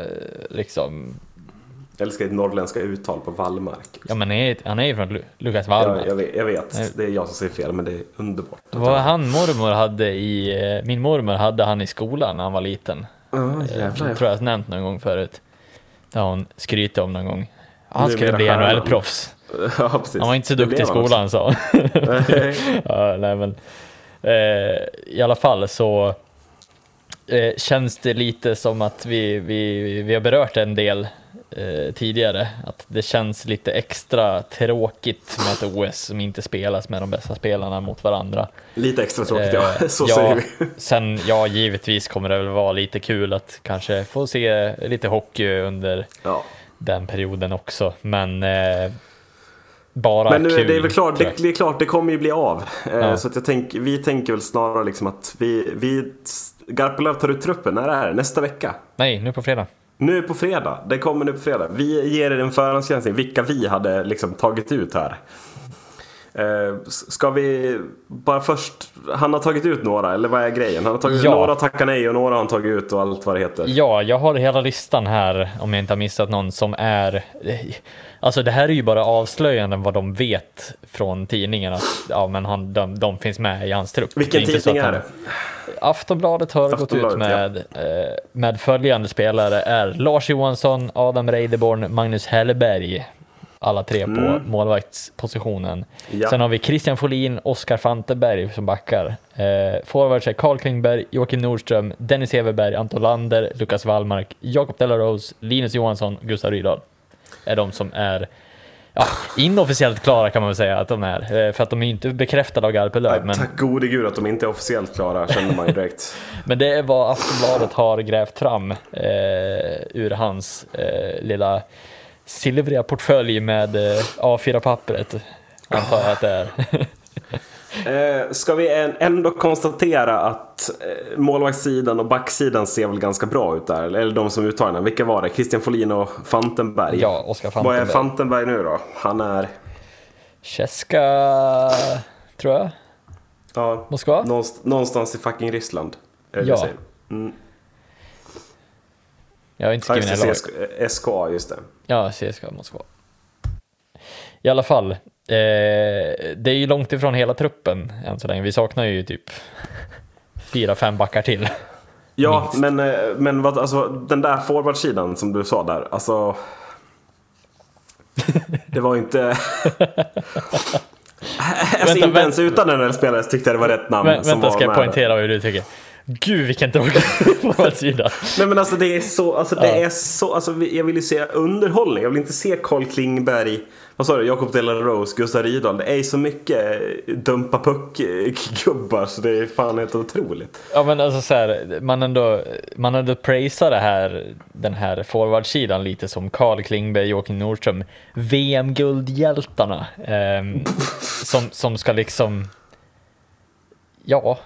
eh, liksom, Jag älskar ditt norrländska uttal på Wallmark. ja men han är, han är ju från Lu- Lukas Ja, Wallmark. jag, vet, jag vet, det är jag som säger fel men det är underbart. Vad han mormor hade i, eh, min mormor hade han i skolan när han var liten. Ja, Jag jävlar. tror jag har nämnt någon gång förut. Det har hon skrytit om någon gång. Han skulle bli. NHL-proffs. *laughs* Ja, precis. Han var inte så duktig i skolan sa *laughs* ja, nej, men, eh, I alla fall så eh, känns det lite som att vi, vi, vi har berört en del eh, tidigare. Att det känns lite extra tråkigt med ett OS som inte spelas med de bästa spelarna mot varandra. Lite extra tråkigt Eh, ja, *laughs* så ja, säger vi. Sen, ja, givetvis kommer det väl vara lite kul att kanske få se lite hockey under Ja. Den perioden också, men eh, bara Men nu kul. är det väl klart, det, det är klart, det kommer ju bli av. Eh, Ja. Så att jag tänk, vi tänker väl snarare liksom att vi, vi Garpenlöv tar ut truppen, när är det? Nästa vecka? Nej, nu på fredag. Nu på fredag, det kommer nu på fredag. Vi ger er en förhandsgranskning, vilka vi hade liksom tagit ut här. Eh, ska vi bara först, han har tagit ut några, eller vad är grejen? Han har tagit Ja. några tackar nej och några har han tagit ut och allt vad det heter. Ja, jag har hela listan här, om jag inte har missat någon, som är... Alltså det här är ju bara avslöjanden vad de vet från tidningen att ja, men han, de, de finns med i hans trupp. Vilken Det är tidning är det? Aftonbladet har gått ut Aftonbladet, med, eh, med följande spelare är Lars Johansson, Adam Reideborn, Magnus Hellberg. Alla tre på målvaktspositionen. Mm. Ja. Sen har vi Christian Folin, Oskar Fanteberg som backar. Eh, forwards är Carl Klingberg, Joakim Nordström, Dennis Everberg, Anton Lander, Lukas Wallmark, Jakob Delarose, Linus Johansson, Gustav Rydahl. Är de som är ja, inofficiellt klara kan man väl säga att de är. Eh, för att de är inte bekräftade av Garpenlöv. Men... Tack gode gud att de inte är officiellt klara, känner man ju direkt. *laughs* Men det är vad Aftonbladet har grävt fram eh, ur hans eh, lilla silvriga portfölj med eh, A4-pappret. Antar jag att det är. *laughs* Eh, ska vi än- ändå konstatera att eh, målvaktssidan och backsidan ser väl ganska bra ut där? Eller de som uttar den. Vilka var det? Christian Folin och Fantenberg? ja, Oskar Vad är Fantenberg. Fantenberg nu då? Han är... Cheska, tror jag. Ja, Moskva? någonst- någonstans i fucking Ryssland. Är Ja. Mm. Jag har inte skrivit ner just lag. det, SK, SKA, just det. Ja, CSKA Moskva. I alla fall, eh, det är ju långt ifrån hela truppen än så länge. Vi saknar ju typ fyra, fem backar till. Ja, Minst. men, eh, men vad, alltså, den där forwardsidan som du sa där, alltså... Det var ju inte... *laughs* alltså, inte vänta. ens utan en spelare tyckte jag det var rätt namn. Men, som vänta, var ska jag med. poängtera hur du tycker? Gud vilken tråkig forwardsida. *laughs* Nej men alltså det är så, alltså det Ja. är så, alltså jag vill ju se underhållning. Jag vill inte se Carl Klingberg, vad sa du, Jakob Delarose, Gustav Rydahl. Det är så mycket eh, dumpa puck-gubbar så det är fan helt otroligt. Ja men alltså så här, man ändå, man ändå praisar det här, den här forwardsidan lite som Carl Klingberg, Joakim Nordström, VM-guldhjältarna. ehm, som, som ska liksom, ja,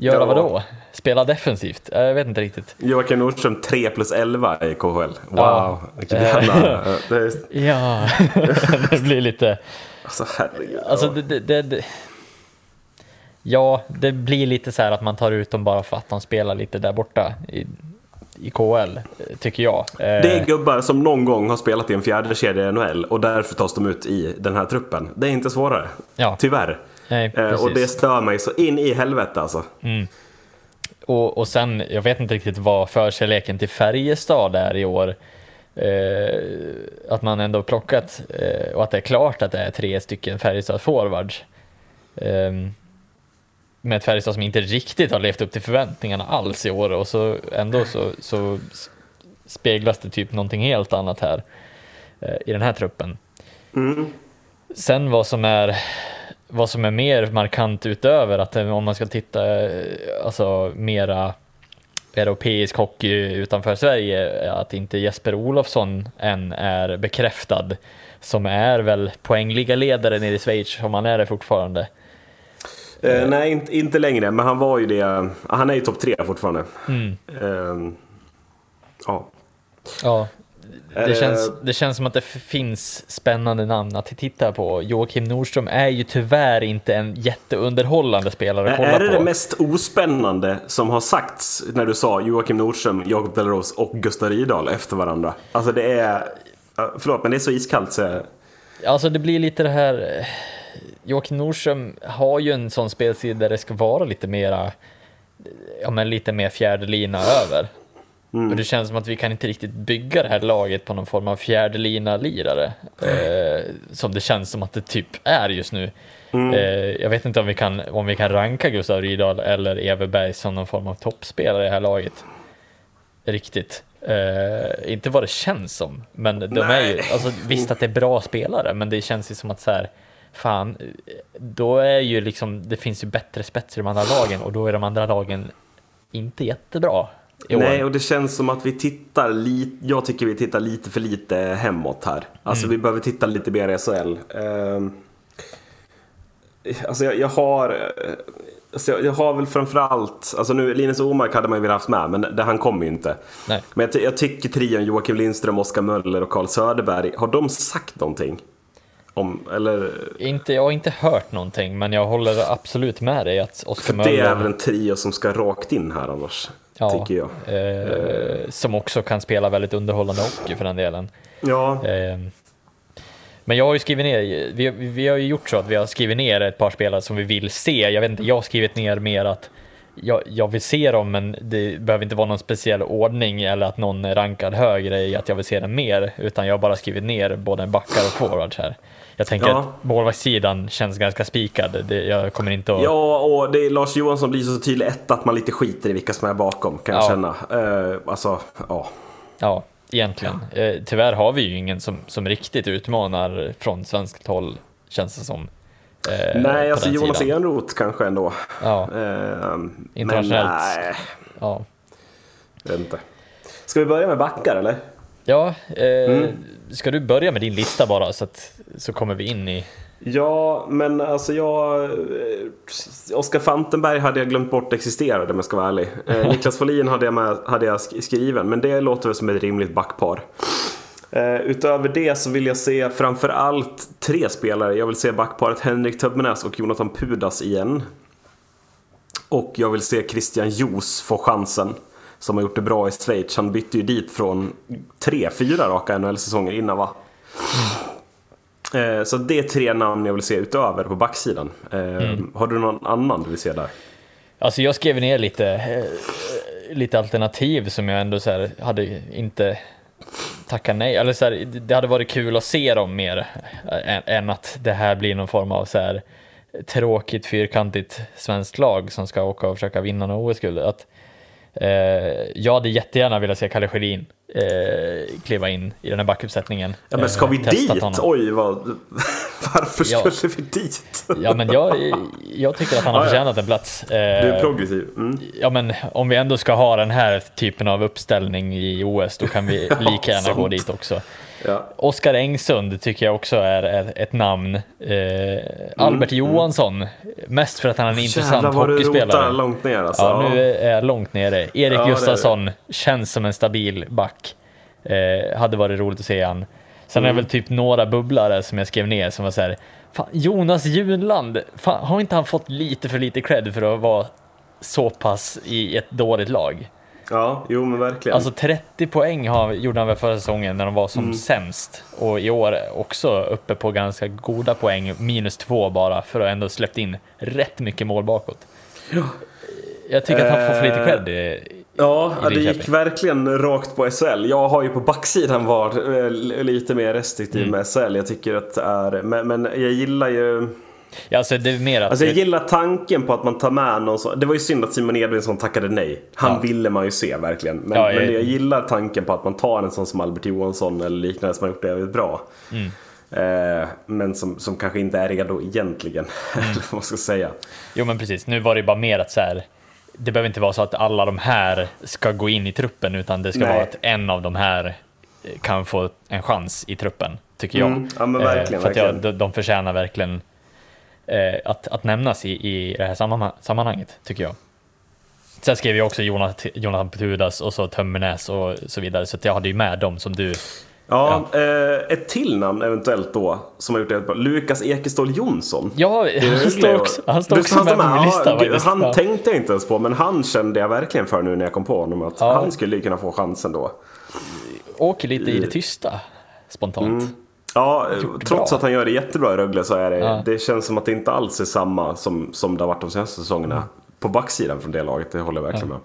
göra Ja. vad då? Spela defensivt? Eh, Jag vet inte riktigt. Joakim Nordström 3 plus 11 i KHL. Wow, *laughs* Ja. vilken jävla... det Ja, *laughs* det blir lite, alltså herregud. alltså ja. det, det, det, Ja, det blir lite så här att man tar ut dem bara för att de spelar lite där borta i, i KHL, eh, tycker jag. Det är Eh, gubbar som någon gång har spelat i en fjärde kedja i NHL och därför tas de ut i den här truppen. Det är inte svårare. Ja. Tyvärr. Nej, Eh, precis. och det stör mig så in i helvete alltså. Och, och sen, jag vet inte riktigt vad förkärleken till Färjestad är i år. Eh, att man ändå plockat eh, och att det är klart att det är tre stycken Färjestad forwards. Eh, med ett Färjestad som inte riktigt har levt upp till förväntningarna alls i år och så ändå så, så speglas det typ någonting helt annat här. eh, i den här truppen. Mm. Sen vad som är vad som är mer markant utöver att om man ska titta eh, alltså mera europeisk hockey utanför Sverige, att inte Jesper Olofsson än är bekräftad som är väl poängligaledare nere i Schweiz, om han är det fortfarande. Eh, nej, inte, inte längre, men han var ju det. Han är ju topp tre fortfarande. Mm. Eh, ja. Ja, det det- känns, det känns som att det finns spännande namn att titta på. Joakim Nordström är ju tyvärr inte en jätteunderhållande spelare att kolla Är det på. det mest ospännande som har sagts när du sa Joakim Nordström, Jakob Delarose och Gustav Rydahl efter varandra? Alltså det är... ja, Förlåt, men det är så iskallt så... Alltså det blir lite det här... eh, Joakim Nordström har ju en sån spelstil där det ska vara lite mera, ja men lite mer fjärde lina över. Och det känns som att vi kan inte riktigt bygga det här laget på någon form av fjärde lina lirare eh, Som det känns som att det typ är just nu. Eh, jag vet inte om vi kan, om vi kan ranka Gustav Rydahl eller Everberg som någon form av toppspelare i det här laget. Riktigt. Eh, inte vad det känns som, men de är ju, alltså, visst att det är bra spelare, men det känns ju som att så här, fan, då är ju liksom, det finns ju bättre spets i de andra lagen och då är de andra lagen inte jättebra. Nej, och det känns som att vi tittar lite... Jag tycker vi tittar lite för lite hemåt här. Alltså vi behöver titta lite mer i SHL. Ehm, alltså jag, jag har... eh, Alltså jag, jag har väl framförallt, alltså nu Linus Omark hade man ju velat haft med, men det, han kommer ju inte. Nej. Men jag, jag tycker trion Joakim Lindström, Oskar Möller och Carl Söderberg, har de sagt någonting? Om, eller, Inte, jag har inte hört någonting, men jag håller absolut med dig att Oskar för det är väl Möller, en trio som ska rakt in här annars, ja, tycker jag. eh, som också kan spela väldigt underhållande hockey för den delen. Ja, Eh, Men jag har ju skrivit ner, vi, vi har ju gjort så att vi har skrivit ner ett par spelare som vi vill se. Jag vet inte, jag har skrivit ner mer att jag, jag vill se dem, men det behöver inte vara någon speciell ordning eller att någon är rankad högre i att jag vill se dem mer, utan jag har bara skrivit ner både backar och forwards här. Jag tänker Ja. att målvaktssidan känns ganska spikad. Det, jag kommer inte att... Ja, och det är Lars Johansson blir så tydlig ett att man lite skiter i vilka som är bakom, kan jag Ja. känna. Eh, alltså, ja. Ja, egentligen. Eh, tyvärr har vi ju ingen som, som riktigt utmanar från svenskt håll, känns det som. eh, Nej, alltså Jonas. Enroth kanske ändå. Ja, Eh, Internationellt. Men nej, ja. jag vet inte. Ska vi börja med backar eller? Ja, eh, Mm. ska du börja med din lista bara så, att, så kommer vi in i... Ja, men alltså jag... eh, Oskar Fantenberg hade jag glömt bort existerade om jag ska vara ärlig. Eh, *laughs* Niklas Folin hade jag, med, hade jag sk- skriven, men det låter väl som ett rimligt backpar. Eh, utöver det så vill jag se framför allt tre spelare. Jag vill se backparet Henrik Többenäs och Jonathan Pudas igen. Och jag vill se Christian Jos få chansen. Som har gjort det bra i Schweiz. Han bytte ju dit från tre, fyra raka NHL-säsonger innan va? Eh, Så det är tre namn jag vill se utöver på backsidan. Eh, Har du någon annan du vill se där? Alltså jag skrev ner lite, eh, lite alternativ som jag ändå så här hade inte tackat nej, eller så här, det hade varit kul att se dem mer än, att det här blir någon form av så här tråkigt fyrkantigt svenskt lag som ska åka och försöka vinna något OS-guld. Att, jag hade jättegärna velat se Kalle Sjödin eh, kliva in i den här backuppsättningen. Ja men ska Eh, vi dit? honom. Oj, vad... *laughs* varför Ja. skulle vi dit? Ja men jag, *laughs* jag tycker att han har Ja, ja. förtjänat en plats. Du är Eh, progressiv. Mm. Ja men om vi ändå ska ha den här typen av uppställning i OS då kan vi *laughs* lika gärna gå sant. dit också. Ja. Oskar Engsund tycker jag också är, är ett namn. Eh, Albert Johansson, mest för att han är en intressant Mm, Jävlar vad du rotar hockeyspelare. långt ner alltså. Ja, nu är jag långt nere. Erik Ja, det är det. Gustafsson känns som en stabil back. Eh, hade varit roligt att se han. Sen Mm. är väl typ några bubblare som jag skrev ner som var så här. Fan, Jonas Junland, fan, har inte han fått lite för lite cred för att vara så pass i ett dåligt lag? Ja, jo men verkligen. Alltså 30 poäng har, gjorde han väl förra säsongen när de var som sämst. Och i år också uppe på ganska goda poäng, minus två bara, för att ändå släppt in rätt mycket mål bakåt. Jag tycker att han får för lite cred. i- Ja, i ja, det gick verkligen rakt på SHL. Jag har ju på backsidan varit eh, lite mer restriktiv Mm. med SHL. Jag tycker att det är... Men, men jag gillar ju... Ja, alltså det är mer att... Alltså jag gillar tanken på att man tar med någon som, Det var ju synd att Simon Edvinsson tackade nej. Han Ja. ville man ju se verkligen. Men, Ja, jag- men jag gillar tanken på att man tar en sån som Albert Johansson eller liknande som har gjort det jävligt bra. Mm. Eh, men som, som kanske inte är redo egentligen. *laughs* Mm. eller vad man ska säga. Jo men precis, nu var det bara mer att så här, det behöver inte vara så att alla de här ska gå in i truppen utan det ska Nej. vara att en av de här eh, kan få en chans i truppen, tycker jag. Mm, ja, men verkligen, Eh, för att jag, de, de förtjänar verkligen att, att nämnas i, i det här sammanhang, sammanhanget, tycker jag. Sen skrev jag också Jonathan, Jonathan Pudas och så Tömmernes och så vidare, så jag hade ju med dem som du... Ja, Eh, ett till namn eventuellt då som har gjort det bra. Lukas Ekeståhl Jonsson. Ja, han står också, han står Du- också med på min ja, lista gud, faktiskt. Han Ja. tänkte jag inte ens på, men han kände jag verkligen för nu när jag kom på honom. Att Ja. han skulle kunna få chansen då. Åker lite i det tysta, spontant. Ja, trots bra. att han gör det jättebra i Rögle så är det, Ja. det känns som att det inte alls är samma som, som det har varit de senaste säsongerna. På backsidan från det laget, det håller jag verkligen med.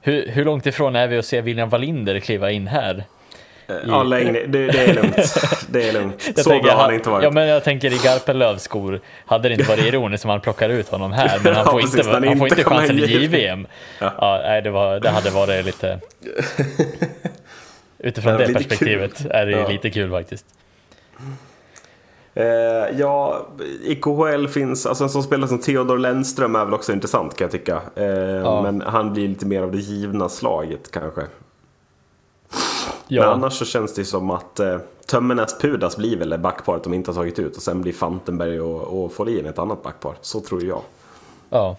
Hur, hur långt ifrån är vi att se William Wallinder kliva in här? Ja, längre, det, det är lugnt. *laughs* Det är lugnt. Jag så tänker, bra har han han- inte varit. Ja, men jag tänker i Garpenlövs skor hade det inte varit ironiskt om man plockar ut honom här, men han *laughs* Ja, får precis, inte, han han får inte chansen i JVM. Ja. nej, det, var, det hade varit lite... *laughs* Utifrån Ja, det lite perspektivet kul. är det Ja. lite kul faktiskt. Eh, ja, i KHL finns, alltså en sån spelare som Theodor Lennström är väl också intressant kan jag tycka. Eh, Men han blir lite mer av det givna slaget kanske. Men Ja, annars så känns det som att eh, Tömmernes Pudas blir väl backparet de inte har tagit ut och sen blir Fantenberg och, och Folin ett annat backpar. Så tror jag. ja.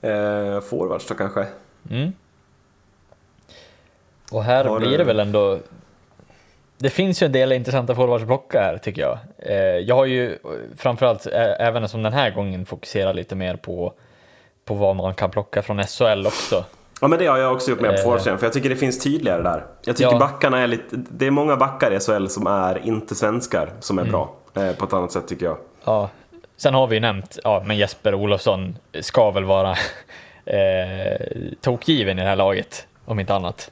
Eh, forwards då kanske? Mm. Och här Har blir du- det väl ändå... Det finns ju en del intressanta forwards att plocka här tycker jag. Eh, jag har ju framförallt, även som den här gången, fokuserat lite mer på, på vad man kan plocka från SHL också. Ja men det har jag också gjort med på Eh. forwardsen för jag tycker det finns tydligare där. Jag tycker Ja. backarna är lite, det är många backar i SHL som är inte svenskar som är Mm. bra. Eh, på ett annat sätt tycker jag. Ja. Sen har vi ju nämnt, ja, men Jesper Olofsson ska väl vara *laughs* eh, tokgiven i det här laget, om inte annat.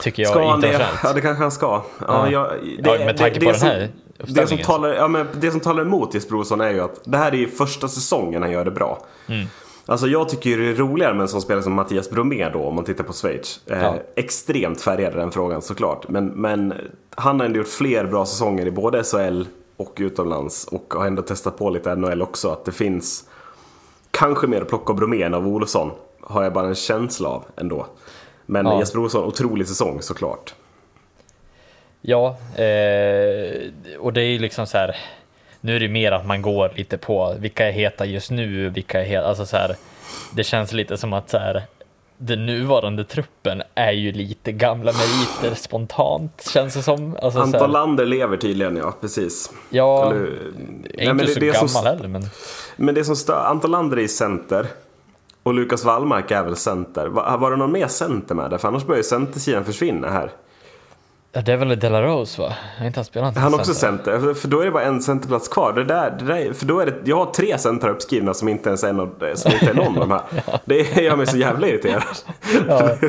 Tycker jag Ska han det? Ja det kanske han ska. Ja, Ja. jag, Ja, med tanke på den som, här det som, talar, ja, men det som talar emot Jesper Olsson är ju att det här är ju första säsongen han gör det bra. Mm. Alltså jag tycker ju det är roligare med en sån spelare som Mattias Bromé då om man tittar på Schweiz. Eh, Ja. Extremt färgad den frågan såklart. Men, men han har ändå gjort fler bra säsonger i både SHL och utomlands och har ändå testat på lite NHL också. Att det finns kanske mer att plocka av Bromé än av Olsson. Har jag bara en känsla av ändå. Men Ja. Jesper Olsson, otrolig säsong såklart. Ja, eh, och det är ju liksom så här. Nu är det mer att man går lite på vilka är heta just nu, vilka är heta, alltså så här. Det känns lite som att så här. Den nuvarande truppen är ju lite gamla meriter spontant känns det som. Alltså, så Anton Lander lever tydligen ja, precis. ja, Eller- är Nej, inte men så det- gammal som- heller, men Men det som stör, Anton Lander är i center. Och Lukas Wallmark är väl center. Var, var det någon mer center med där? För annars börjar ju centersidan försvinna här. ja, det är väl Delarose va? Har inte han spelat Är han också center? center? För, då är det bara en centerplats kvar. Det där, det där, för då är det, jag har tre center uppskrivna som inte ens är, någon, som inte är någon av de här. *laughs* Det gör mig så jävla irriterad. *laughs* Ja. *laughs*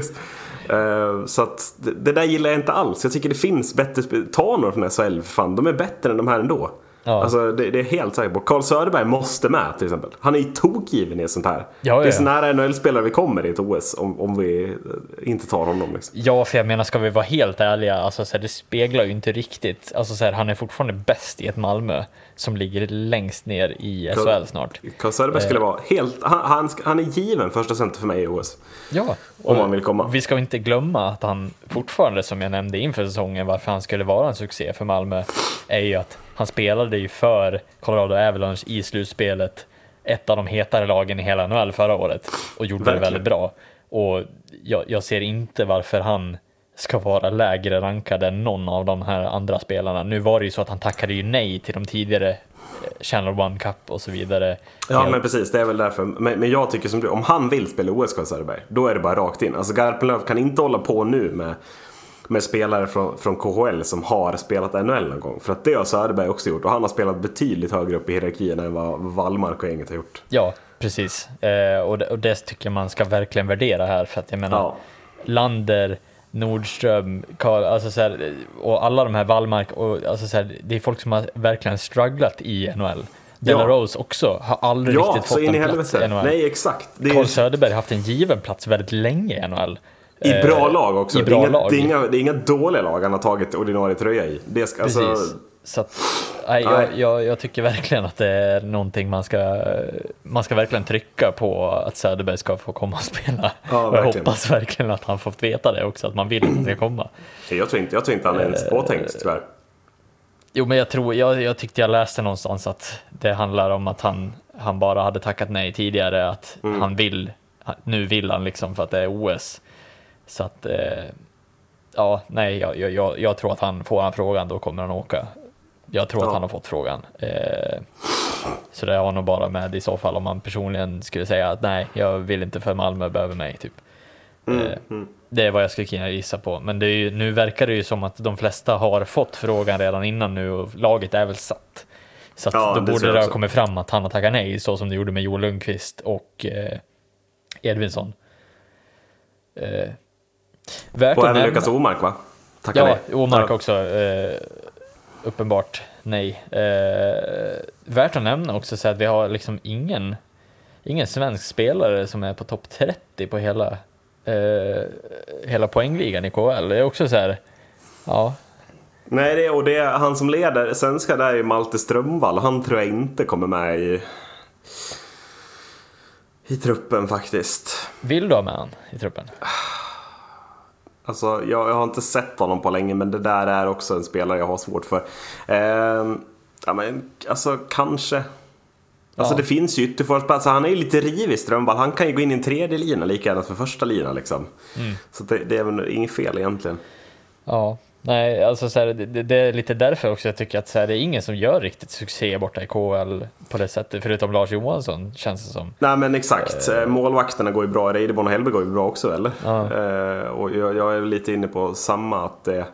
Eh, så att det, där gillar jag inte alls. Jag tycker det finns bättre Ta några från SHL för fan. De är bättre än de här ändå. Ja. Alltså det, det är helt säker på. Carl Söderberg måste med till exempel. Han är ju tokgiven i sånt här. Ja, Det är ja. så nära NHL-spelare vi kommer i ett OS om, om vi eh, inte tar honom. Liksom. Ja, för jag menar, ska vi vara helt ärliga, alltså, så här, det speglar ju inte riktigt. Alltså, så här, han är fortfarande bäst i ett Malmö som ligger längst ner i SHL snart. Carl Söderberg skulle vara helt... Han, han är given första center för mig i OS. Ja, Om han vill komma. Vi ska inte glömma att han fortfarande, som jag nämnde inför säsongen, varför han skulle vara en succé för Malmö, är ju att han spelade ju för Colorado Avalanche i slutspelet, ett av de hetare lagen i hela NHL förra året, och gjorde Verkligen. det väldigt bra. Och jag, jag ser inte varför han ska vara lägre rankad än någon av de här andra spelarna. Nu var det ju så att han tackade ju nej till de tidigare eh, Channel One Cup och så vidare. Ja men precis, det är väl därför. Men, men jag tycker som du, om han vill spela OS Carl Söderberg, då är det bara rakt in. Alltså Garpenlöv kan inte hålla på nu med, med spelare från, från KHL som har spelat NHL någon gång. För att det har Söderberg också gjort och han har spelat betydligt högre upp i hierarkin än vad Wallmark och gänget har gjort. Ja, precis. Eh, och, det, och det tycker man ska verkligen värdera här, för att jag menar, Ja. Lander, Nordström, Karl, alltså så här, och alla de här Wallmark, och alltså så här, det är folk som har verkligen strugglat i NHL. Della Ja. Rose också, har aldrig Ja, riktigt fått en plats i. NHL. Nej, exakt. Det Carl är Söderberg har haft en given plats väldigt länge i NHL. i Eh, bra lag också. I bra det, är inga, lag. Det, är inga, det är inga dåliga lag han har tagit ordinarie tröja i. Det ska, Precis. alltså, Så att, nej, jag, jag, jag tycker verkligen att det är någonting man ska, man ska verkligen trycka på att Söderberg ska få komma och spela. Ja, och jag hoppas verkligen att han fått veta det också, att man vill att han ska komma. jag, tror inte, jag tror inte han är ens påtänkt tyvärr. Jo, men jag tror, jag, jag tyckte jag läste någonstans att det handlar om att han, han bara hade tackat nej tidigare, att Mm. han vill, nu vill han liksom för att det är OS. Så att, eh, ja, nej, jag, jag- jag, jag tror att han får han frågan, då kommer han åka. Jag tror Ja. att han har fått frågan. Eh, så det har nog bara med i så fall om man personligen skulle säga att nej, jag vill inte för Malmö behöver mig, typ. Mm, Eh, Det är vad jag skulle kunna gissa på. Men det är ju, nu verkar det ju som att de flesta har fått frågan redan innan nu och laget är väl satt. Så Ja, då det borde det ha kommit fram att han har tackat nej, så som det gjorde med Joel Lundqvist och eh, Edvinsson. Eh, värt Och även Lukas Omark va? Tackar Ja, nej. Omark Ja. också. Eh, uppenbart nej. Eh, värt att nämna också så att vi har liksom ingen, ingen svensk spelare som är på topp 30 på hela, eh, hela poängligan i KHL. Det är också så här, ja, Nej, det, och det är han som leder svenska där är Malte Strömvall han tror jag inte kommer med i, i truppen faktiskt. vill du ha med han i truppen? Alltså, jag, jag har inte sett honom på länge men det där är också en spelare jag har svårt för. Ehm, ja, men, alltså kanske. Alltså Ja. det finns ju ytterforwardsplatser. Han är ju lite rivig Strömvall. Han kan ju gå in i en tredje lina lika gärna för första lina liksom. Så det, det är väl inget fel egentligen. Ja, nej, alltså så här, det, det är lite därför också jag tycker att så här, det är ingen som gör riktigt succé borta i KHL på det sättet, förutom Lars Johansson känns det som. Nej men exakt. Eh, Målvakterna går ju bra. Reideborn och Hellberg går ju bra också eller? Ja. Eh, och jag, jag är lite inne på samma att det,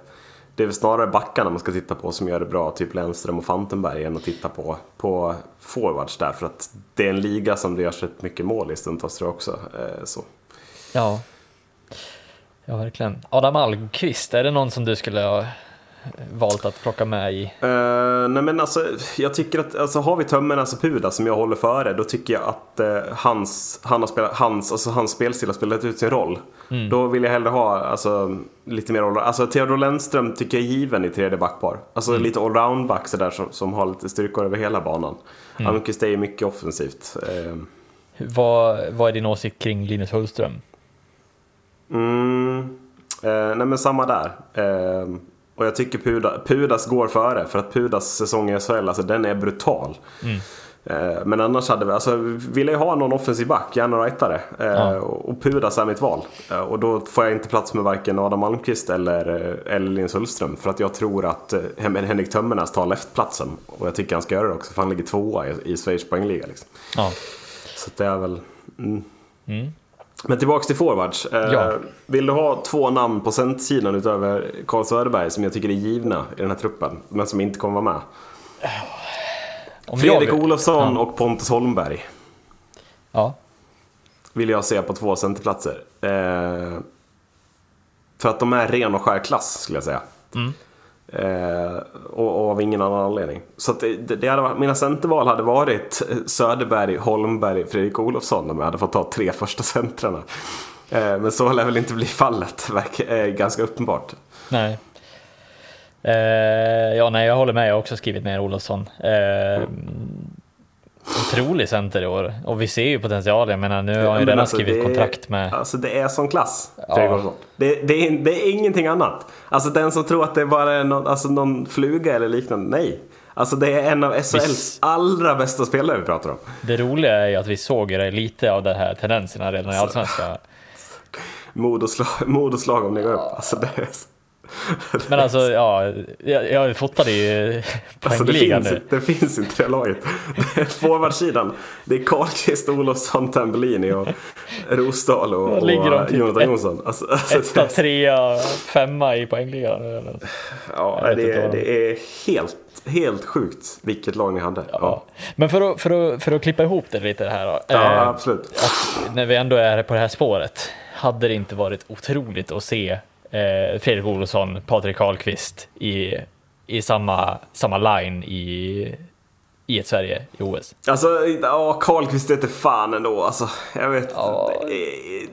det är väl snarare backarna man ska titta på som gör det bra. Typ Lennström och Fantenberg än att titta på, på forwards där. För att det är en liga som det görs rätt mycket mål i stundtals tror jag också. Eh, så. Ja. Ja, verkligen. Adam Almqvist, är det någon som du skulle ha valt att plocka med i? Eh, nej men alltså, jag tycker att, alltså har vi Tömmernes och Puda som jag håller före, då tycker jag att eh, hans, han har spelat, hans, alltså hans spelstil har spelat ut sin roll. Då vill jag hellre ha alltså, lite mer roller. Alltså Theodor Lennström tycker jag är given i tredje backpar. Alltså lite allround-back sådär som, som har lite styrkor över hela banan. Mm. Almqvist är ju mycket offensivt. Eh, Vad, vad är din åsikt kring Linus Hultström? Mm, eh, nej men samma där. Eh, och jag tycker Puda, Pudas går före för att Pudas säsong i SHL, alltså den är brutal. Eh, men annars hade vi, alltså vill jag ha någon offensiv back, gärna rightare. Eh, Ja. och, Pudas är mitt val. Eh, och då får jag inte plats med varken Adam Malmqvist eller, eh, eller Linus Hultström. För att jag tror att Hen- Henrik Tömmernes tar leftplatsen. Och jag tycker han ska göra det också för han ligger tvåa i, i Schweiz poängliga. Liksom. Ja. Så det är väl... Mm. Mm. Men tillbaks till forwards. Eh, Ja. Vill du ha två namn på centersidan utöver Carl Söderberg som jag tycker är givna i den här truppen, men som inte kommer vara med? Om Fredrik jag- Olofsson Ja. och Pontus Holmberg Ja. vill jag se på två centerplatser. Eh, för att de är ren och skär klass skulle jag säga. Mm. Eh, och, och av ingen annan anledning. Så det, det hade varit, mina centerval hade varit Söderberg, Holmberg, Fredrik Olofsson om jag hade fått ta tre första centrarna. Eh, men så lär väl inte bli fallet, *laughs* verkar eh, ganska uppenbart. Nej. Eh, ja, nej, jag håller med. Jag har också skrivit ner Olofsson. Eh, Otrolig center i år och vi ser ju potentialen. Jag menar, nu har han ju redan alltså, skrivit kontrakt med... Alltså det är sån klass, Ja. Det, det, är, det är ingenting annat. Alltså den som tror att det bara är någon, alltså, någon fluga eller liknande, nej. Alltså det är en av SHLs allra bästa spelare vi pratar om. Det roliga är ju att vi såg ju lite av de här tendenserna redan i Allsvenskan. Mod och slag, mod och slag om ni går upp. Alltså det är... *laughs* Men alltså, ja, jag, jag fotade ju Alltså det, poängligan finns, nu. det finns inte det laget. Forwardsidan. Det är Karlqvist, Olofsson, Tambellini och Rosdahl och, och typ Jonathan ett- Jonsson. Alltså, alltså, Etta, trea, femma i poängligan. ja, det, det är helt, helt sjukt vilket lag ni hade. Ja, Ja. Men för att, för, att, för att klippa ihop det lite här då. ja eh, absolut. när vi ändå är på det här spåret, hade det inte varit otroligt att se eh, Fredrik Olsson, Patrik Karlqvist i, i samma, samma line i, i ett Sverige i OS. Alltså, ja, Karlqvist är inte fan ändå. Alltså, jag vet Ja. det,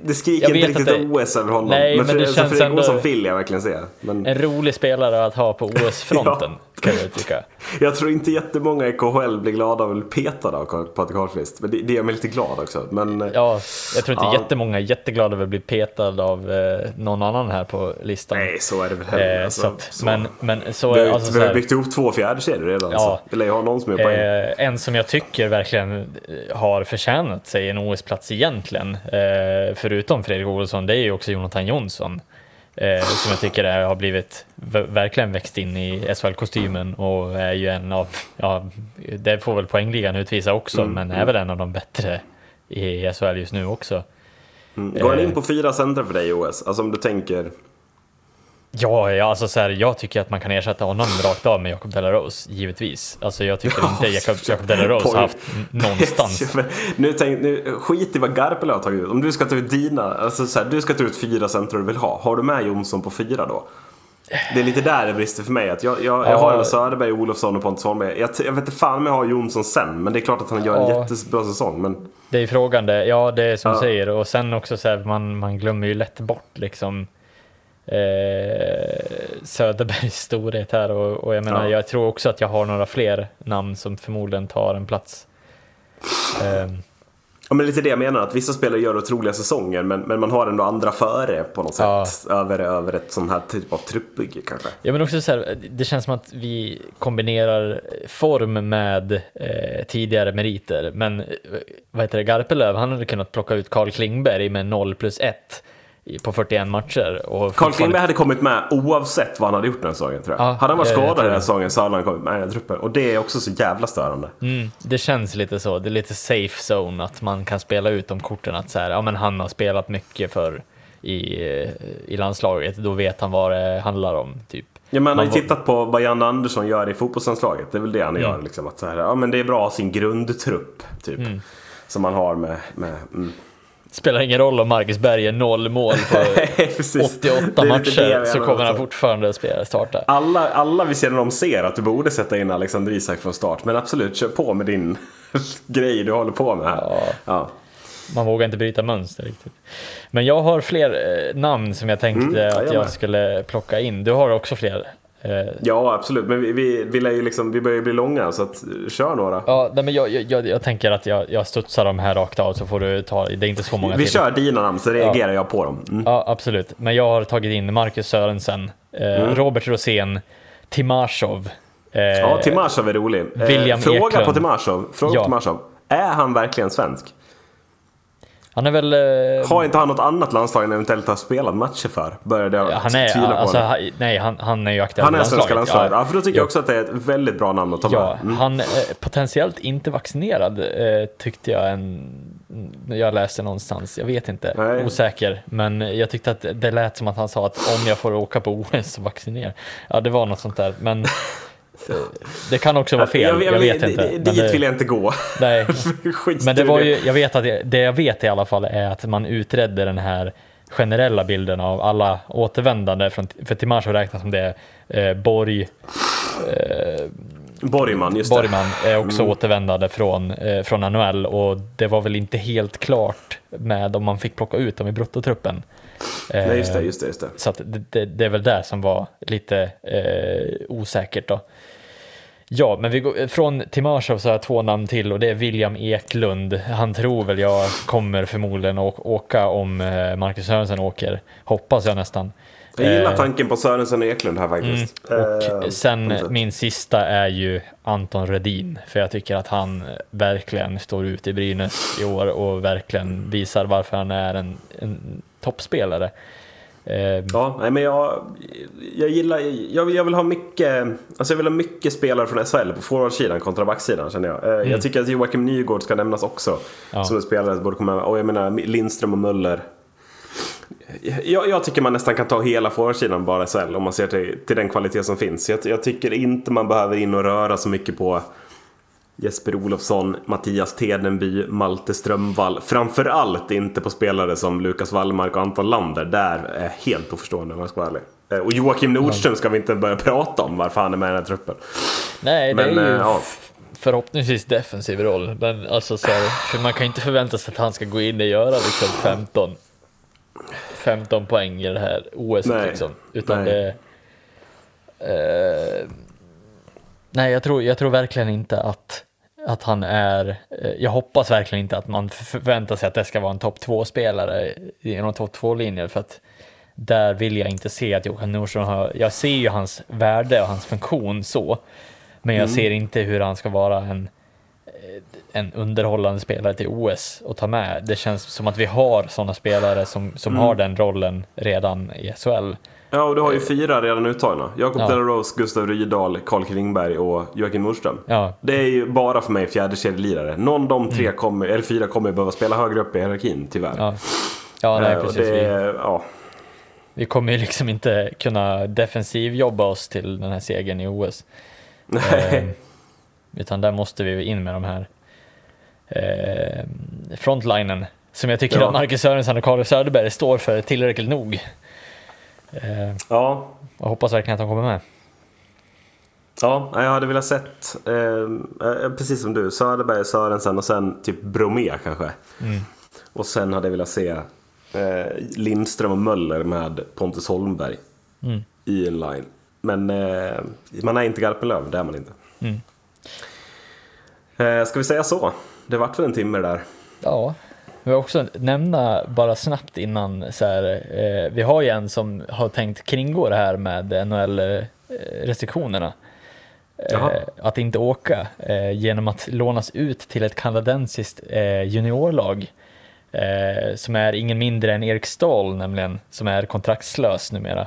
det skriker inte riktigt det- OS över honom. Nej, men för, det känns Fredrik Olsson vill jag verkligen se. Men En rolig spelare att ha på *laughs* OS-fronten, kan jag tycka. jag tror inte jättemånga i KHL blir glada av att bli petade av Patrik Karlqvist. Men det, det gör mig lite glad också. Men, Ja, jag tror inte Ja. jättemånga är jätteglada över att bli petad av eh, någon annan här på listan. Nej, så är det väl heller. Eh, alltså, så att, så. Men, men så vi har, är alltså, vi har byggt ihop två fjärdekedjor redan. Ja. Så. Vi lär ju ha någon som gör poäng. eh, En som jag tycker verkligen eh, har förtjänat sig en OS-plats egentligen, eh, förutom Fredrik Olsson, det är ju också Jonathan Jonsson. Eh, som jag tycker är, har blivit verkligen växt in i SHL-kostymen och är ju en av, ja, det får väl poängligan utvisa också, Mm, men är väl en av de bättre i SHL just nu också. Mm. Går han eh, in på fyra centra för dig i OS? Alltså om du tänker... Ja, ja alltså så här, jag tycker att man kan ersätta honom rakt av med Jacob Delarose, givetvis. Alltså jag tycker Ja, inte *laughs* Jacob, Jacob Delarose har haft någonstans. *laughs* nu tänk, nu, skit i vad Garpenlöv har tagit ut. Om du ska ta ut dina, alltså så här, du ska ta ut fyra centra du vill ha. Har du med Jonsson på fyra då? Det är lite där det brister för mig. Att jag, jag, jag Ja. har ändå Söderberg, Olofsson och Pontus Holmberg. Jag, jag vet inte fan om jag har Jonsson sen, men det är klart att han gör en Ja. jättebra säsong. Men Det är frågan det, ja det är som Ja. du säger. Och sen också så här, man, man glömmer ju lätt bort liksom eh, Söderbergs storhet här och, och jag menar, Ja. jag tror också att jag har några fler namn som förmodligen tar en plats. Eh, Ja, men lite det jag menar, att vissa spelare gör otroliga säsonger men, men man har ändå andra före på något Ja. sätt. Över, över ett sånt här typ av truppbygge kanske. Ja men också så här, det känns som att vi kombinerar form med eh, tidigare meriter. Men eh, vad heter det, Garpenlöv, han hade kunnat plocka ut Carl Klingberg med 0 plus 1 i- på 41 matcher. Och Carl Klingberg hade kommit med oavsett vad han hade gjort den här säsongen tror jag. Ja, hade han varit skadad den här säsongen så hade han kommit med i den truppen. Och det är också så jävla störande. Mm, det känns lite så, det är lite safe zone att man kan spela ut de korten att så här, ja men han har spelat mycket för i, i landslaget, då vet han vad det handlar om. Typ. Ja, man har ju tittat på vad Janne Andersson gör i fotbollslandslaget. Det är väl det han Mm. gör. Liksom, att så här, ja, men det är bra att ha sin grundtrupp. Typ. Som man har med... med mm. Spelar ingen roll om Marcus Berg är noll mål på *laughs* Precis. 88 Det är lite det matcher så kommer han fortfarande spela, starta. Alla, alla vid sidan om ser att du borde sätta in Alexander Isak från start. Men absolut, kör på med din *laughs* grej du håller på med här. Ja. Ja. Man vågar inte bryta mönster riktigt. Men jag har fler eh, namn som jag tänkte Mm, att jag skulle plocka in. Du har också fler. Eh, ja, absolut. Men vi, vi, vi, ju liksom, vi börjar ju bli långa så att, eh, kör några. Ja, nej, men jag, jag, jag, tänker att jag, jag studsar de här rakt av så får du ta, det är inte så många Vi till. kör dina namn så reagerar jag på dem. Mm. Ja, absolut. Men jag har tagit in Marcus Sörensen, eh, Robert Rosén, Timashov. Eh, Mm. Ja, Timashov är rolig. Eh, William fråga Eklund. på Timashov. Fråga Ja. på Timashov. Är han verkligen svensk? Han är väl... Eh, Har inte han något annat landslag han eventuellt har spelat matcher för? Började jag han är, tvivla på alltså, det. ha- nej, han, han är ju aktuell Han är svenska landslaget. Ja, Ja, för då tycker jag också att det är ett väldigt bra namn att ta Ja, med. Mm. han är potentiellt inte vaccinerad eh, tyckte jag en, jag läste någonstans, jag vet inte, Nej. osäker. Men jag tyckte att det lät som att han sa att om jag får åka på OS så vaccinera. Ja, det var något sånt där, men eh, det kan också vara fel, jag, vet det- inte. Dit det- vill jag inte gå. Nej, *laughs* men det var ju, jag vet att det, det jag vet i alla fall är att man utredde den här generella bilden av alla återvändande från, för Timashov räknas som det, eh, Borg, Borgman, just. Borgman är också Mm. återvändande från, eh, från NHL och det var väl inte helt klart med om man fick plocka ut dem i bruttotruppen. Eh, Nej, just det, just det, just det. Så det, det, det är väl där som var lite eh, osäkert då. Ja, men vi går, från Timashov så har jag två namn till och det är William Eklund. Han tror väl jag kommer förmodligen att åka om eh, Marcus Sörensen åker, hoppas jag nästan. Jag gillar Eh, tanken på Sörensen och Eklund här faktiskt. och Eh, sen min sista är ju Anton Redin, för jag tycker att han verkligen står ut i Brynäs i år och verkligen visar varför han är en, en toppspelare. Eh, Ja, nej, men jag, jag gillar, jag, jag vill ha mycket, alltså jag vill ha mycket spelare från SHL på forwardsidan kontra backsidan känner jag. Eh, Jag tycker att Joakim Nygård ska nämnas också. Mm. Ja. Som en spelare som borde komma. Och jag menar Lindström och Möller. Jag, jag tycker man nästan kan ta hela forwardsidan bara SHL om man ser till, till den kvalitet som finns. Jag, jag tycker inte man behöver in och röra så mycket på Jesper Olofsson, Mattias Tedenby, Malte Strömvall. Framförallt inte på spelare som Lukas Wallmark och Anton Lander. Där är jag helt oförstående om jag ska vara ärlig. Eh, Och Joakim Nordström ska vi inte börja prata om varför han är med i den här truppen. Nej, det Men, är ju eh, ja. förhoppningsvis defensiv roll. Men alltså så här, för man kan inte förvänta sig att han ska gå in och göra liksom 15, 15 poäng i det här OS Nej, liksom. Utan nej. det... Eh, nej, jag tror, jag tror verkligen inte att, att han är... Eh, jag hoppas verkligen inte att man förväntar sig att det ska vara en topp 2-spelare i någon topp 2-linje. För att där vill jag inte se att Johan Nordström har... Jag ser ju hans värde och hans funktion så. Men jag ser inte hur han ska vara en, en underhållande spelare till OS och ta med. Det känns som att vi har sådana spelare som, som har den rollen redan i SHL. Ja, och du har ju fyra redan uttagna. Jakob Ja. Delarose, Gustav Rydahl, Karl Klingberg och Joakim Nordström. Ja, Det är ju bara för mig fjärdekedjelirare. Någon av de tre kommer, eller fyra kommer behöva spela högre upp i hierarkin, tyvärr. ja. Ja, nej, Eh, precis. Det, Vi, ja. vi kommer ju liksom inte kunna defensivjobba oss till den här segern i OS. Eh, utan där måste vi in med de här eh, frontlinen som jag tycker Ja. att Marcus Sörensen och Carlos Söderberg står för tillräckligt nog. Eh, ja, jag hoppas verkligen att de kommer med. Ja, jag hade velat sett, eh, eh, precis som du, Söderberg, Sörensen och sen typ Bromé kanske. Och sen hade jag velat se eh, Lindström och Möller med Pontus Holmberg Mm. i en line. Men eh, man är inte Garpenlöv, det är man inte. Mm. Eh, ska vi säga så? Det vart väl en timme där. Ja, vi vill också nämna bara snabbt innan så här, eh, vi har ju en som har tänkt kringgå det här med NHL-restriktionerna. Eh, att inte åka eh, genom att lånas ut till ett kanadensiskt eh, juniorlag eh, som är ingen mindre än Erik Stahl nämligen, som är kontraktslös numera.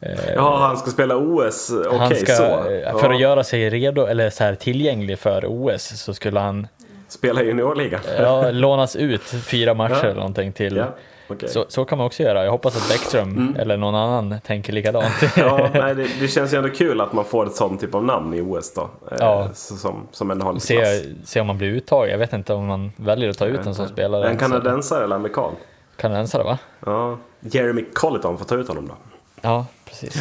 Eh, Ja, han ska spela OS, okej ska, så. för Ja, att göra sig redo eller så här tillgänglig för OS så skulle han Spela i juniorligan. ja, *laughs* lånas ut fyra matcher Ja. eller någonting till Ja, okej. Så, så kan man också göra. Jag hoppas att Bäckström eller någon annan tänker likadant. *laughs* Ja, nej, det, det känns ju ändå kul att man får ett sånt typ av namn i OS då. Eh, Ja. Som, som ändå har lite klass. se, se om man blir uttagen. Jag vet inte om man väljer att ta ut en sån spelare. En kanadensare eller amerikan? Kanadensare va? Ja. Jeremy Colleton får ta ut honom då. Ja, precis.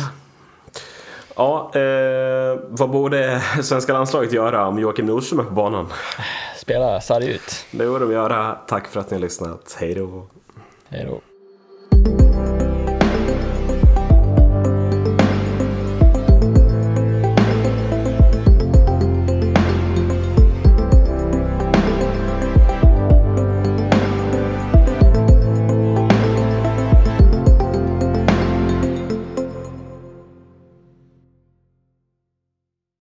Ja, eh, vad borde svenska landslaget göra om Joakim Nordström är på banan? *laughs* Spela sarg ut. Det borde de göra. Tack för att ni har lyssnat. Hej då! Hej då.